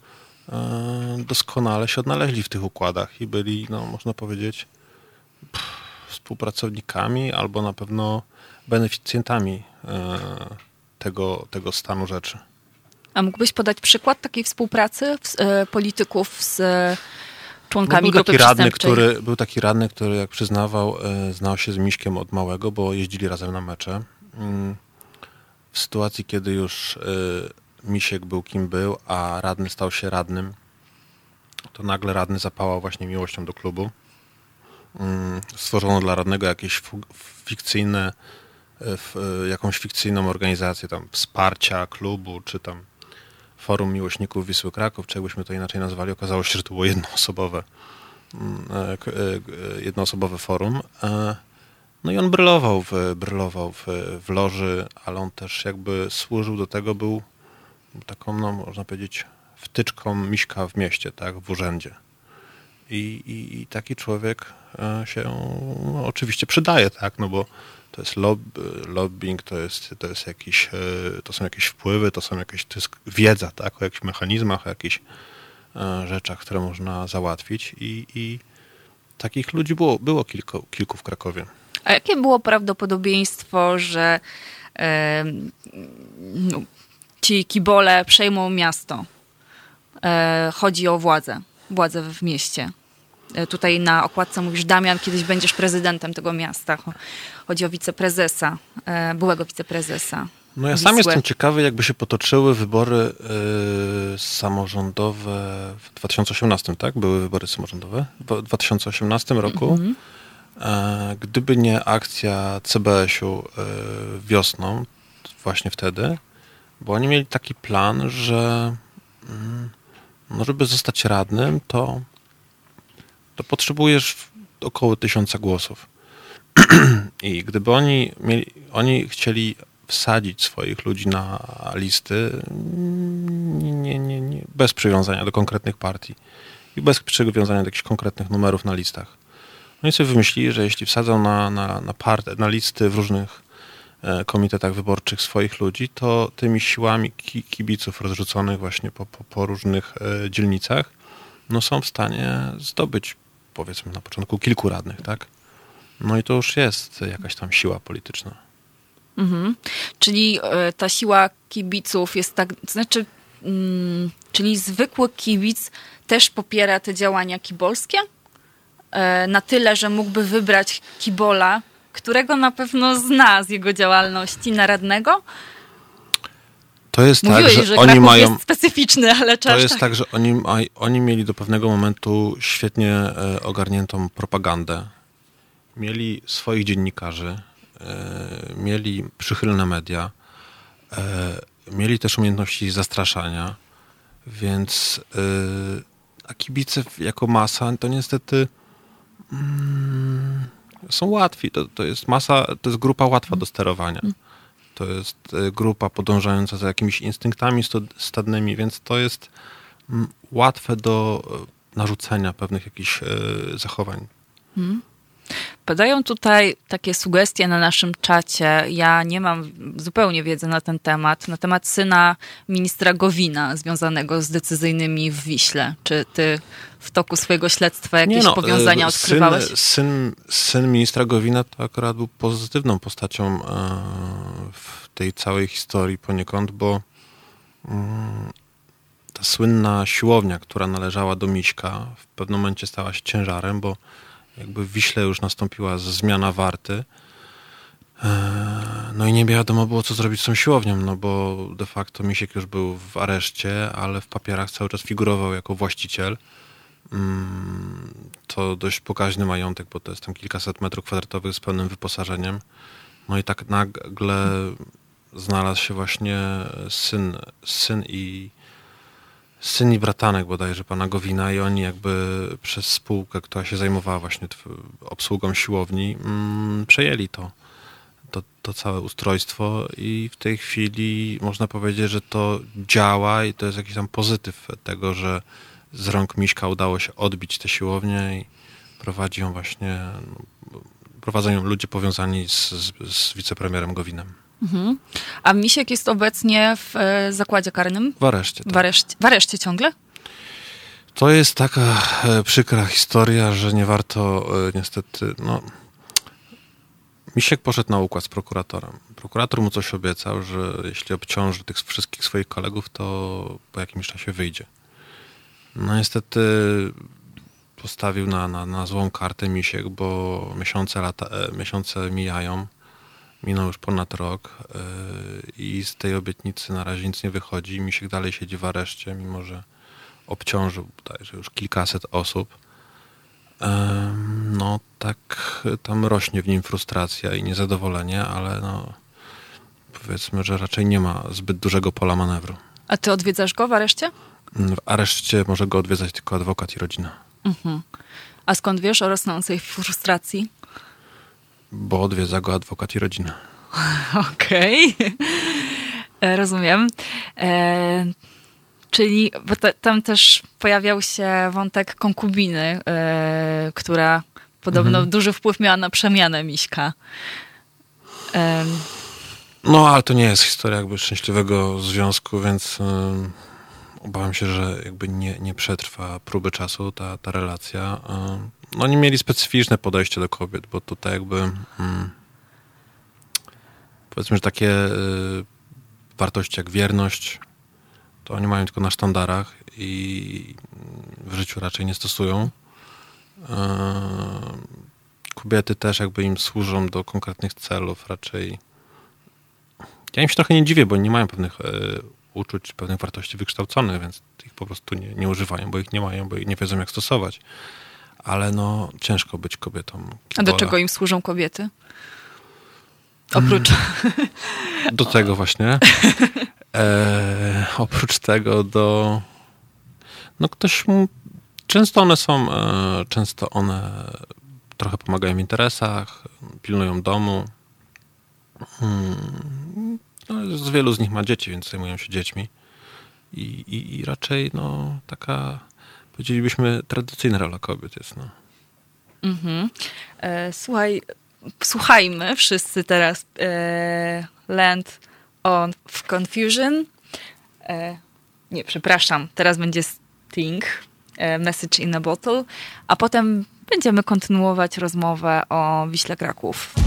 e, doskonale się odnaleźli w tych układach i byli, no można powiedzieć, pff, współpracownikami albo na pewno beneficjentami e, tego, tego stanu rzeczy. A mógłbyś podać przykład takiej współpracy w, e, polityków z e, członkami no, był grupy taki radny, który Był taki radny, który jak przyznawał, e, znał się z Miśkiem od małego, bo jeździli razem na mecze. Mm, w sytuacji, kiedy już e, Misiek był kim był, a radny stał się radnym, to nagle radny zapałał właśnie miłością do klubu. Mm, stworzono dla radnego jakieś fikcyjne w e, jakąś fikcyjną organizację tam wsparcia klubu, czy tam forum miłośników Wisły Kraków, jakbyśmy to inaczej nazwali, okazało się, że to było jednoosobowe, mm, e, e, jednoosobowe forum. No i on brylował w, brylował w, w loży, ale on też jakby służył do tego, był taką, no można powiedzieć, wtyczką miśka w mieście, tak, w urzędzie. I, i, i taki człowiek się no, oczywiście przydaje, tak, no bo to jest lob, lobbying, to, jest, to, jest jakiś, e, to są jakieś wpływy, to są jakieś, to jest wiedza, tak, o jakichś mechanizmach, o jakichś e, rzeczach, które można załatwić i, i takich ludzi było, było kilku, kilku w Krakowie. A jakie było prawdopodobieństwo, że e, no, ci kibole przejmą miasto? E, chodzi o władzę, władzę w mieście. E, tutaj na okładce mówisz, Damian, kiedyś będziesz prezydentem tego miasta. Chodzi o wiceprezesa, e, byłego wiceprezesa. No ja Wisły. sam jestem ciekawy, jakby się potoczyły wybory y, samorządowe w 2018, tak? Były wybory samorządowe w 2018 roku. Mm -hmm. gdyby nie akcja CBS-u y, wiosną, właśnie wtedy, bo oni mieli taki plan, że mm, no żeby zostać radnym, to to potrzebujesz około tysiąca głosów. I gdyby oni mieli, oni chcieli wsadzić swoich ludzi na listy nie, nie, nie, bez przywiązania do konkretnych partii i bez przywiązania do jakichś konkretnych numerów na listach. Oni sobie wymyślili, że jeśli wsadzą na, na, na, part, na listy w różnych e, komitetach wyborczych swoich ludzi, to tymi siłami ki, kibiców rozrzuconych właśnie po, po, po różnych e, dzielnicach, no są w stanie zdobyć powiedzmy na początku kilku radnych, tak? No i to już jest jakaś tam siła polityczna. Mhm. Czyli e, ta siła kibiców jest tak, znaczy, mm, czyli zwykły kibic też popiera te działania kibolskie? E, na tyle, że mógłby wybrać kibola, którego na pewno zna z jego działalności na radnego? To jest Mówiłeś, tak, że, że oni mają. jest specyficzny, ale To jest tak, że oni, oni mieli do pewnego momentu świetnie e, ogarniętą propagandę. Mieli swoich dziennikarzy, e, mieli przychylne media, mieli też umiejętności zastraszania, więc a kibice jako masa to niestety mm, są łatwi. To, to jest masa, to jest grupa łatwa do sterowania. To jest e, grupa podążająca za jakimiś instynktami stadnymi, więc to jest mm, łatwe do e, narzucenia pewnych jakichś e, zachowań. Hmm. Padają tutaj takie sugestie na naszym czacie. Ja nie mam zupełnie wiedzy na ten temat, na temat syna ministra Gowina związanego z decyzyjnymi w Wiśle. Czy ty w toku swojego śledztwa jakieś no, powiązania e, odkrywałeś? Syn, syn, syn, ministra Gowina to akurat był pozytywną postacią e, w tej całej historii poniekąd, bo mm, ta słynna siłownia, która należała do Miśka, w pewnym momencie stała się ciężarem, bo jakby w Wiśle już nastąpiła zmiana warty. E, no i nie wiadomo było, co zrobić z tą siłownią, no bo de facto Misiek już był w areszcie, ale w papierach cały czas figurował jako właściciel. Mm, to dość pokaźny majątek, bo to jest tam kilkaset metrów kwadratowych z pełnym wyposażeniem. No i tak nagle znalazł się właśnie syn, syn i syn i bratanek bodajże pana Gowina i oni jakby przez spółkę, która się zajmowała właśnie obsługą siłowni, mm, przejęli to, to, to całe ustrojstwo i w tej chwili można powiedzieć, że to działa i to jest jakiś tam pozytyw tego, że z rąk Miśka udało się odbić tę siłownię i prowadzi ją właśnie, no, prowadzą ją ludzie powiązani z, z, z wicepremierem Gowinem. Mhm. A Misiek jest obecnie w e, zakładzie karnym? W areszcie. Tak. W, areszcie w areszcie ciągle? To jest taka e, przykra historia, że nie warto e, niestety, no... Misiek poszedł na układ z prokuratorem. Prokurator mu coś obiecał, że jeśli obciąży tych wszystkich swoich kolegów, to po jakimś czasie wyjdzie. No niestety postawił na, na, na złą kartę Misiek, bo miesiące, lata, miesiące mijają Minął już ponad rok yy, i z tej obietnicy na razie nic nie wychodzi. Misiek dalej siedzi w areszcie, mimo że obciążył bodajże już kilkaset osób. No tak tam rośnie w nim frustracja i niezadowolenie, ale no powiedzmy, że raczej nie ma zbyt dużego pola manewru. A ty odwiedzasz go w areszcie? W areszcie może go odwiedzać tylko adwokat i rodzina. Mhm. A skąd wiesz o rosnącej frustracji? Bo odwiedza go adwokat i rodzina. Okej. Okay. E, rozumiem. E, czyli bo to, tam też pojawiał się wątek konkubiny, e, która podobno mhm. duży wpływ miała na przemianę Miśka. E, no, ale to nie jest historia jakby szczęśliwego związku, więc obawiam się, że jakby nie, nie przetrwa próby czasu ta, ta relacja no, oni mieli specyficzne podejście do kobiet, bo tutaj jakby hmm, powiedzmy, że takie y, wartości jak wierność, to oni mają tylko na sztandarach i w życiu raczej nie stosują. Y, kobiety też jakby im służą do konkretnych celów, raczej ja im się trochę nie dziwię, bo nie mają pewnych y, uczuć, pewnych wartości wykształconych, więc ich po prostu nie, nie używają, bo ich nie mają, bo nie wiedzą jak stosować ale no ciężko być kobietą. A do czego im służą kobiety? Oprócz. Do tego właśnie. E, oprócz tego do. No ktoś. Często one są. E, często one trochę pomagają w interesach, pilnują domu. Hmm, no, z wielu z nich ma dzieci, więc zajmują się dziećmi. I, i, i raczej no, taka, powiedzielibyśmy, tradycyjna rola kobiet jest. No. Mhm. E, słuchaj, słuchajmy wszyscy teraz e, Land on w Confusion. E, nie, przepraszam, teraz będzie Sting, e, Message in a Bottle, a potem będziemy kontynuować rozmowę o Wiśle Kraków.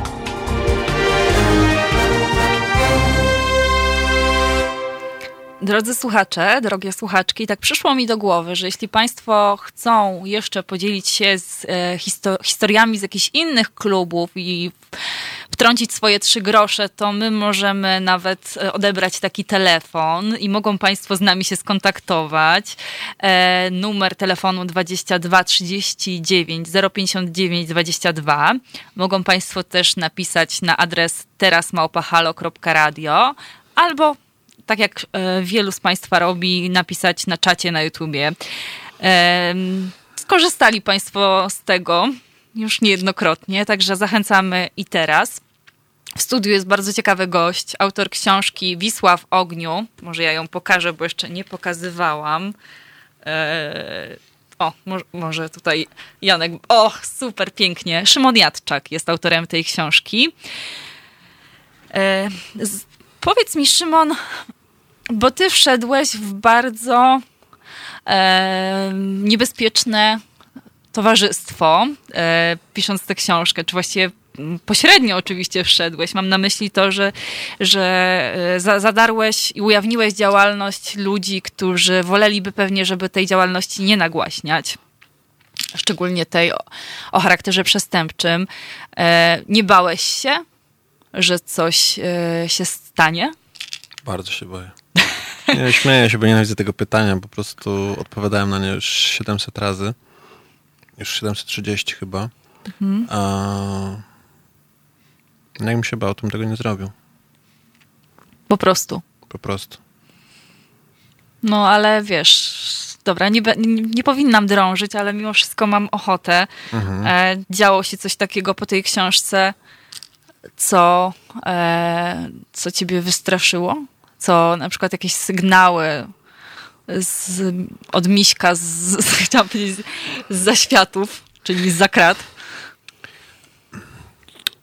Drodzy słuchacze, drogie słuchaczki, tak przyszło mi do głowy, że jeśli Państwo chcą jeszcze podzielić się z e, histo historiami z jakichś innych klubów i wtrącić swoje trzy grosze, to my możemy nawet e, odebrać taki telefon i mogą Państwo z nami się skontaktować. E, numer telefonu 22 39 059 22. Mogą Państwo też napisać na adres terasmałpahalo.radio albo tak jak e, wielu z Państwa robi, napisać na czacie na YouTubie. E, skorzystali Państwo z tego już niejednokrotnie, także zachęcamy i teraz. W studiu jest bardzo ciekawy gość, autor książki Wisła w ogniu. Może ja ją pokażę, bo jeszcze nie pokazywałam. E, o, może tutaj Janek. O, super, pięknie. Szymon Jadczak jest autorem tej książki. Powiedz mi, Szymon, bo ty wszedłeś w bardzo e, niebezpieczne towarzystwo, e, pisząc tę książkę, czy właściwie pośrednio oczywiście wszedłeś. Mam na myśli to, że, że e, zadarłeś i ujawniłeś działalność ludzi, którzy woleliby pewnie, żeby tej działalności nie nagłaśniać. Szczególnie tej o, o charakterze przestępczym. E, nie bałeś się, że coś e, się stanie? Bardzo się boję. Nie, śmieję się, bo nienawidzę tego pytania. Po prostu odpowiadałem na nie już 700 razy. Już 730 chyba. Mhm. A... Jakbym się bał, to bym tego nie zrobił. Po prostu. Po prostu. No, ale wiesz, dobra, nie, nie, nie powinnam drążyć, ale mimo wszystko mam ochotę. Mhm. E, działo się coś takiego po tej książce, co, e, co ciebie wystraszyło? Co na przykład jakieś sygnały z, od miśka, z, z, chciałam powiedzieć, z zaświatów, czyli z zakrat?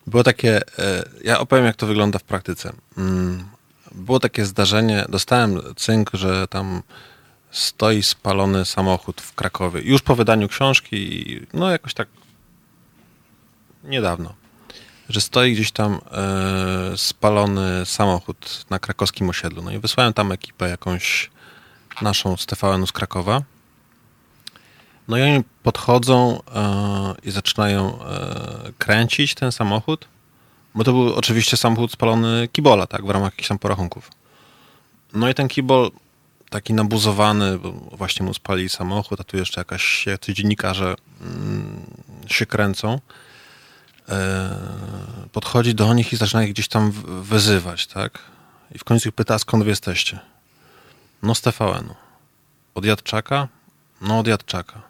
Było takie, e, ja opowiem jak to wygląda w praktyce. Mm, było takie zdarzenie, dostałem cynk, że tam stoi spalony samochód w Krakowie. Już po wydaniu książki, no jakoś tak niedawno że stoi gdzieś tam e, spalony samochód na krakowskim osiedlu. No i wysłałem tam ekipę jakąś naszą z tvn z Krakowa. No i oni podchodzą e, i zaczynają e, kręcić ten samochód, bo to był oczywiście samochód spalony kibola, tak, w ramach jakichś tam porachunków. No i ten kibol taki nabuzowany, bo właśnie mu spali samochód, a tu jeszcze jakaś, jacyś dziennikarze mm, się kręcą. E, podchodzi do nich i zaczyna ich gdzieś tam wyzywać, tak? I w końcu ich pyta, skąd wy jesteście? No z TVN-u. Od Jadczaka? No od Jadczaka.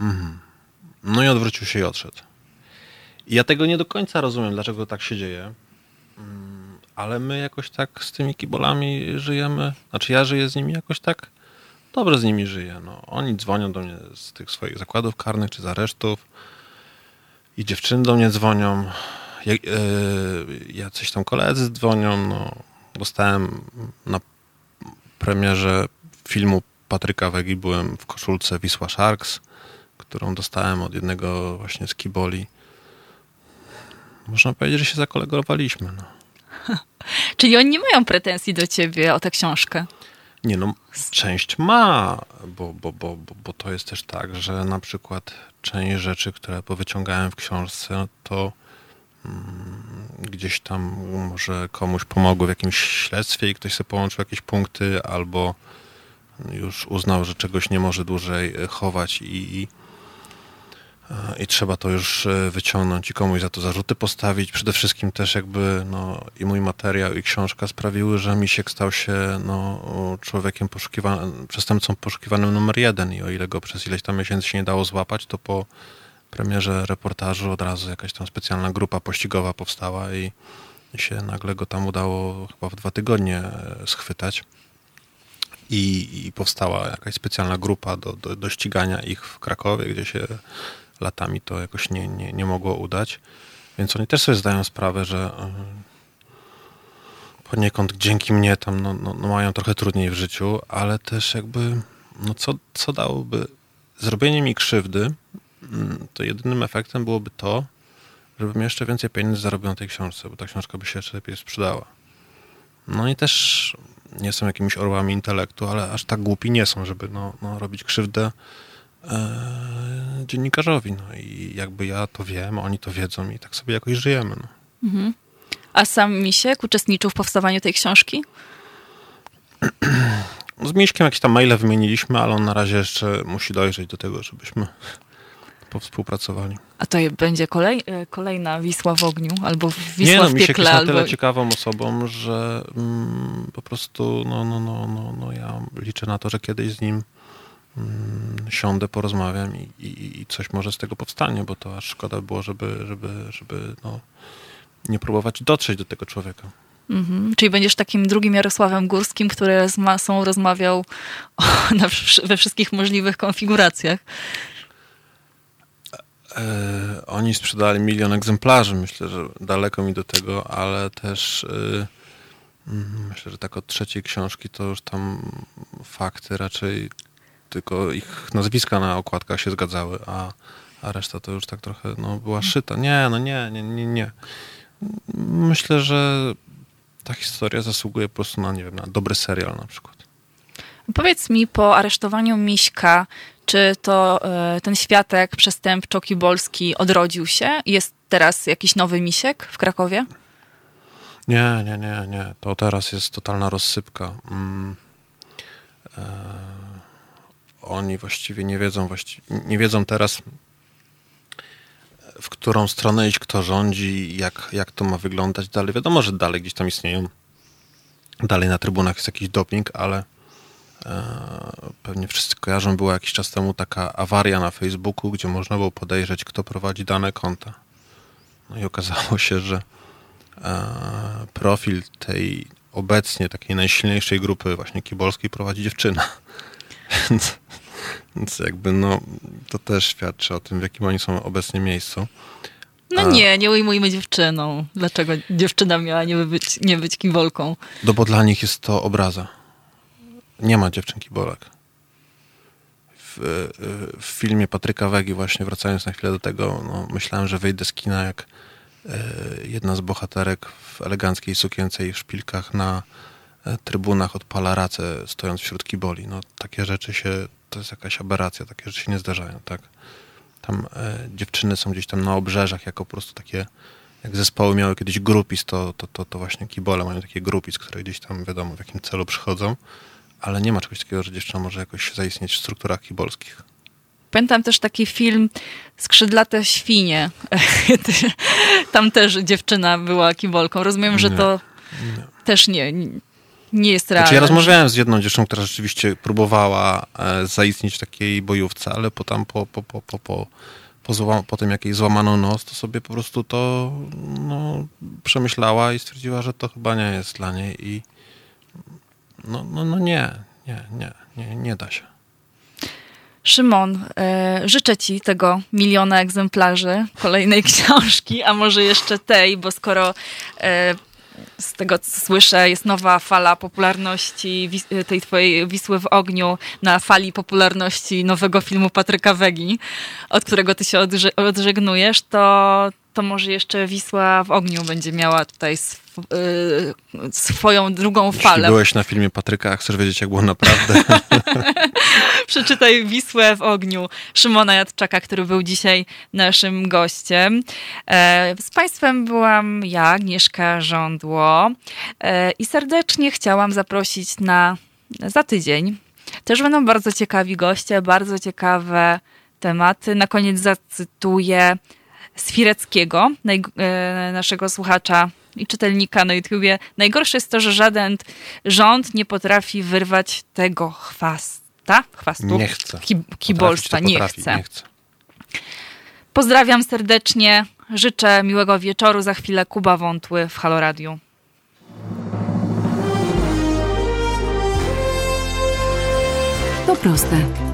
Mhm. No i odwrócił się i odszedł. I ja tego nie do końca rozumiem, dlaczego tak się dzieje, mm, ale my jakoś tak z tymi kibolami żyjemy, znaczy ja żyję z nimi jakoś tak, dobrze z nimi żyję. No, oni dzwonią do mnie z tych swoich zakładów karnych czy z aresztów, i dziewczyny do mnie dzwonią, ja, e, jacyś tam koledzy dzwonią. No, dostałem na premierze filmu Patryka Wegi, byłem w koszulce Wisła Sharks, którą dostałem od jednego właśnie z kiboli. Można powiedzieć, że się zakolegowaliśmy. No. Czyli oni nie mają pretensji do ciebie o tę książkę? Nie no, część ma, bo, bo, bo, bo to jest też tak, że na przykład część rzeczy, które powyciągałem w książce, to mm, gdzieś tam może komuś pomogły w jakimś śledztwie i ktoś sobie połączył jakieś punkty, albo już uznał, że czegoś nie może dłużej chować i, i trzeba to już e, wyciągnąć i komuś za to zarzuty postawić. Przede wszystkim też jakby no, i mój materiał, i książka sprawiły, że Misiek stał się no, człowiekiem poszukiwanym, przestępcą poszukiwanym numer jeden i o ile go przez ileś tam miesięcy się nie dało złapać, to po premierze reportażu od razu jakaś tam specjalna grupa pościgowa powstała i, i się nagle go tam udało chyba w dwa tygodnie e, schwytać. I, i powstała jakaś specjalna grupa do, do, do ścigania ich w Krakowie, gdzie się latami to jakoś nie, nie, nie mogło udać. Więc oni też sobie zdają sprawę, że e, poniekąd dzięki mnie tam no, no, no mają trochę trudniej w życiu, ale też jakby, no co, co dałoby zrobienie mi krzywdy, mm, to jedynym efektem byłoby to, żebym jeszcze więcej pieniędzy zarobił na tej książce, bo ta książka by się jeszcze lepiej sprzedała. No i też nie są jakimiś orłami intelektu, ale aż tak głupi nie są, żeby no, no robić krzywdę dziennikarzowi. No i jakby ja to wiem, oni to wiedzą i tak sobie jakoś żyjemy. No. Mhm. A sam Misiek uczestniczył w powstawaniu tej książki? Z Miśkiem jakieś tam maile wymieniliśmy, ale on na razie jeszcze musi dojrzeć do tego, żebyśmy powspółpracowali. A to będzie kolej, e, kolejna Wisła w ogniu albo Wisła Nie, no, w Misiek piekle? jest albo... na tyle ciekawą osobą, że mm, po prostu no, no, no, no, no ja liczę na to, że kiedyś z nim siądę, porozmawiam i, i, i, coś może z tego powstanie, bo to aż szkoda było, żeby, żeby, żeby no, nie próbować dotrzeć do tego człowieka. Mhm. Czyli będziesz takim drugim Jarosławem Górskim, który z masą rozmawiał o, na, we wszystkich możliwych konfiguracjach. E, oni sprzedali milion egzemplarzy. Myślę, że daleko mi do tego, ale też e, mm, myślę, że tak od trzeciej książki to już tam fakty raczej tylko ich nazwiska na okładkach się zgadzały, a, a reszta to już tak trochę no, była szyta. Nie, no nie, nie, nie, nie. Myślę, że ta historia zasługuje po prostu na, nie wiem, na dobry serial na przykład. Powiedz mi, po aresztowaniu Miśka, czy to y, ten światek przestępczo-kibolski odrodził się? Jest teraz jakiś nowy Misiek w Krakowie? Nie, nie, nie, nie. To teraz jest totalna rozsypka. Mm. E, oni właściwie nie wiedzą, właściwie, nie wiedzą teraz, w którą stronę iść, kto rządzi, jak, jak to ma wyglądać dalej. Wiadomo, że dalej gdzieś tam istnieją. Dalej na trybunach jest jakiś doping, ale e, pewnie wszyscy kojarzą, była jakiś czas temu taka awaria na Facebooku, gdzie można było podejrzeć, kto prowadzi dane konta. No i okazało się, że e, profil tej obecnie takiej najsilniejszej grupy właśnie kibolskiej prowadzi dziewczyna. Więc, więc jakby no, to też świadczy o tym, w jakim oni są obecnie miejscu. No A... nie, nie ujmujmy dziewczyną. Dlaczego dziewczyna miała nie być, nie być kibolką? No bo dla nich jest to obraza. Nie ma dziewczyn kibolek. W, w, filmie Patryka Wegi właśnie, wracając na chwilę do tego, no, myślałem, że wyjdę z kina jak e, jedna z bohaterek w eleganckiej sukience i w szpilkach na E, trybunach odpala racę stojąc wśród kiboli. No, takie rzeczy się, to jest jakaś aberracja, takie rzeczy się nie zdarzają, tak? Tam e, dziewczyny są gdzieś tam na obrzeżach jako po prostu takie, jak zespoły miały kiedyś grupis, to, to, to, to właśnie kibole mają takie grupis, które gdzieś tam wiadomo w jakim celu przychodzą, ale nie ma czegoś takiego, że dziewczyna może jakoś zaistnieć w strukturach kibolskich. Pamiętam też taki film Skrzydlate świnie. Tam też dziewczyna była kibolką. Rozumiem, nie, że to nie. też nie, nie jest realne. Znaczy ja rozmawiałem z jedną dziewczyną, która rzeczywiście próbowała e, zaistnieć w takiej bojówce, ale potem po, po, po, po, po, po, zła, po tym, jak jej złamano nos, to sobie po prostu to no, przemyślała i stwierdziła, że to chyba nie jest dla niej i no, no, no nie, nie, nie, nie, nie da się. Szymon, e, życzę Ci tego miliona egzemplarzy kolejnej książki, a może jeszcze tej, bo skoro e, z tego co słyszę, jest nowa fala popularności tej twojej Wisły w ogniu na fali popularności nowego filmu Patryka Wegi, od którego ty się odżegnujesz, to, to może jeszcze Wisła w ogniu będzie miała tutaj sw y, swoją drugą falę. Jeśli byłeś na filmie Patryka, a chcesz wiedzieć, jak było naprawdę. Przeczytaj Wisłę w ogniu Szymona Jadczaka, który był dzisiaj naszym gościem. E, z Państwem byłam ja, Agnieszka Żądło e, i serdecznie chciałam zaprosić na za tydzień. Też będą bardzo ciekawi goście, bardzo ciekawe tematy. Na koniec zacytuję Swireckiego, e, naszego słuchacza i czytelnika na YouTubie. Najgorsze jest to, że żaden rząd nie potrafi wyrwać tego chwasta, chwastu, nie chce. Ki, kibolstwa, nie, potrafi, chce. nie chce. Pozdrawiam serdecznie, życzę miłego wieczoru. Za chwilę Kuba Wątły w Halo Radio. To proste.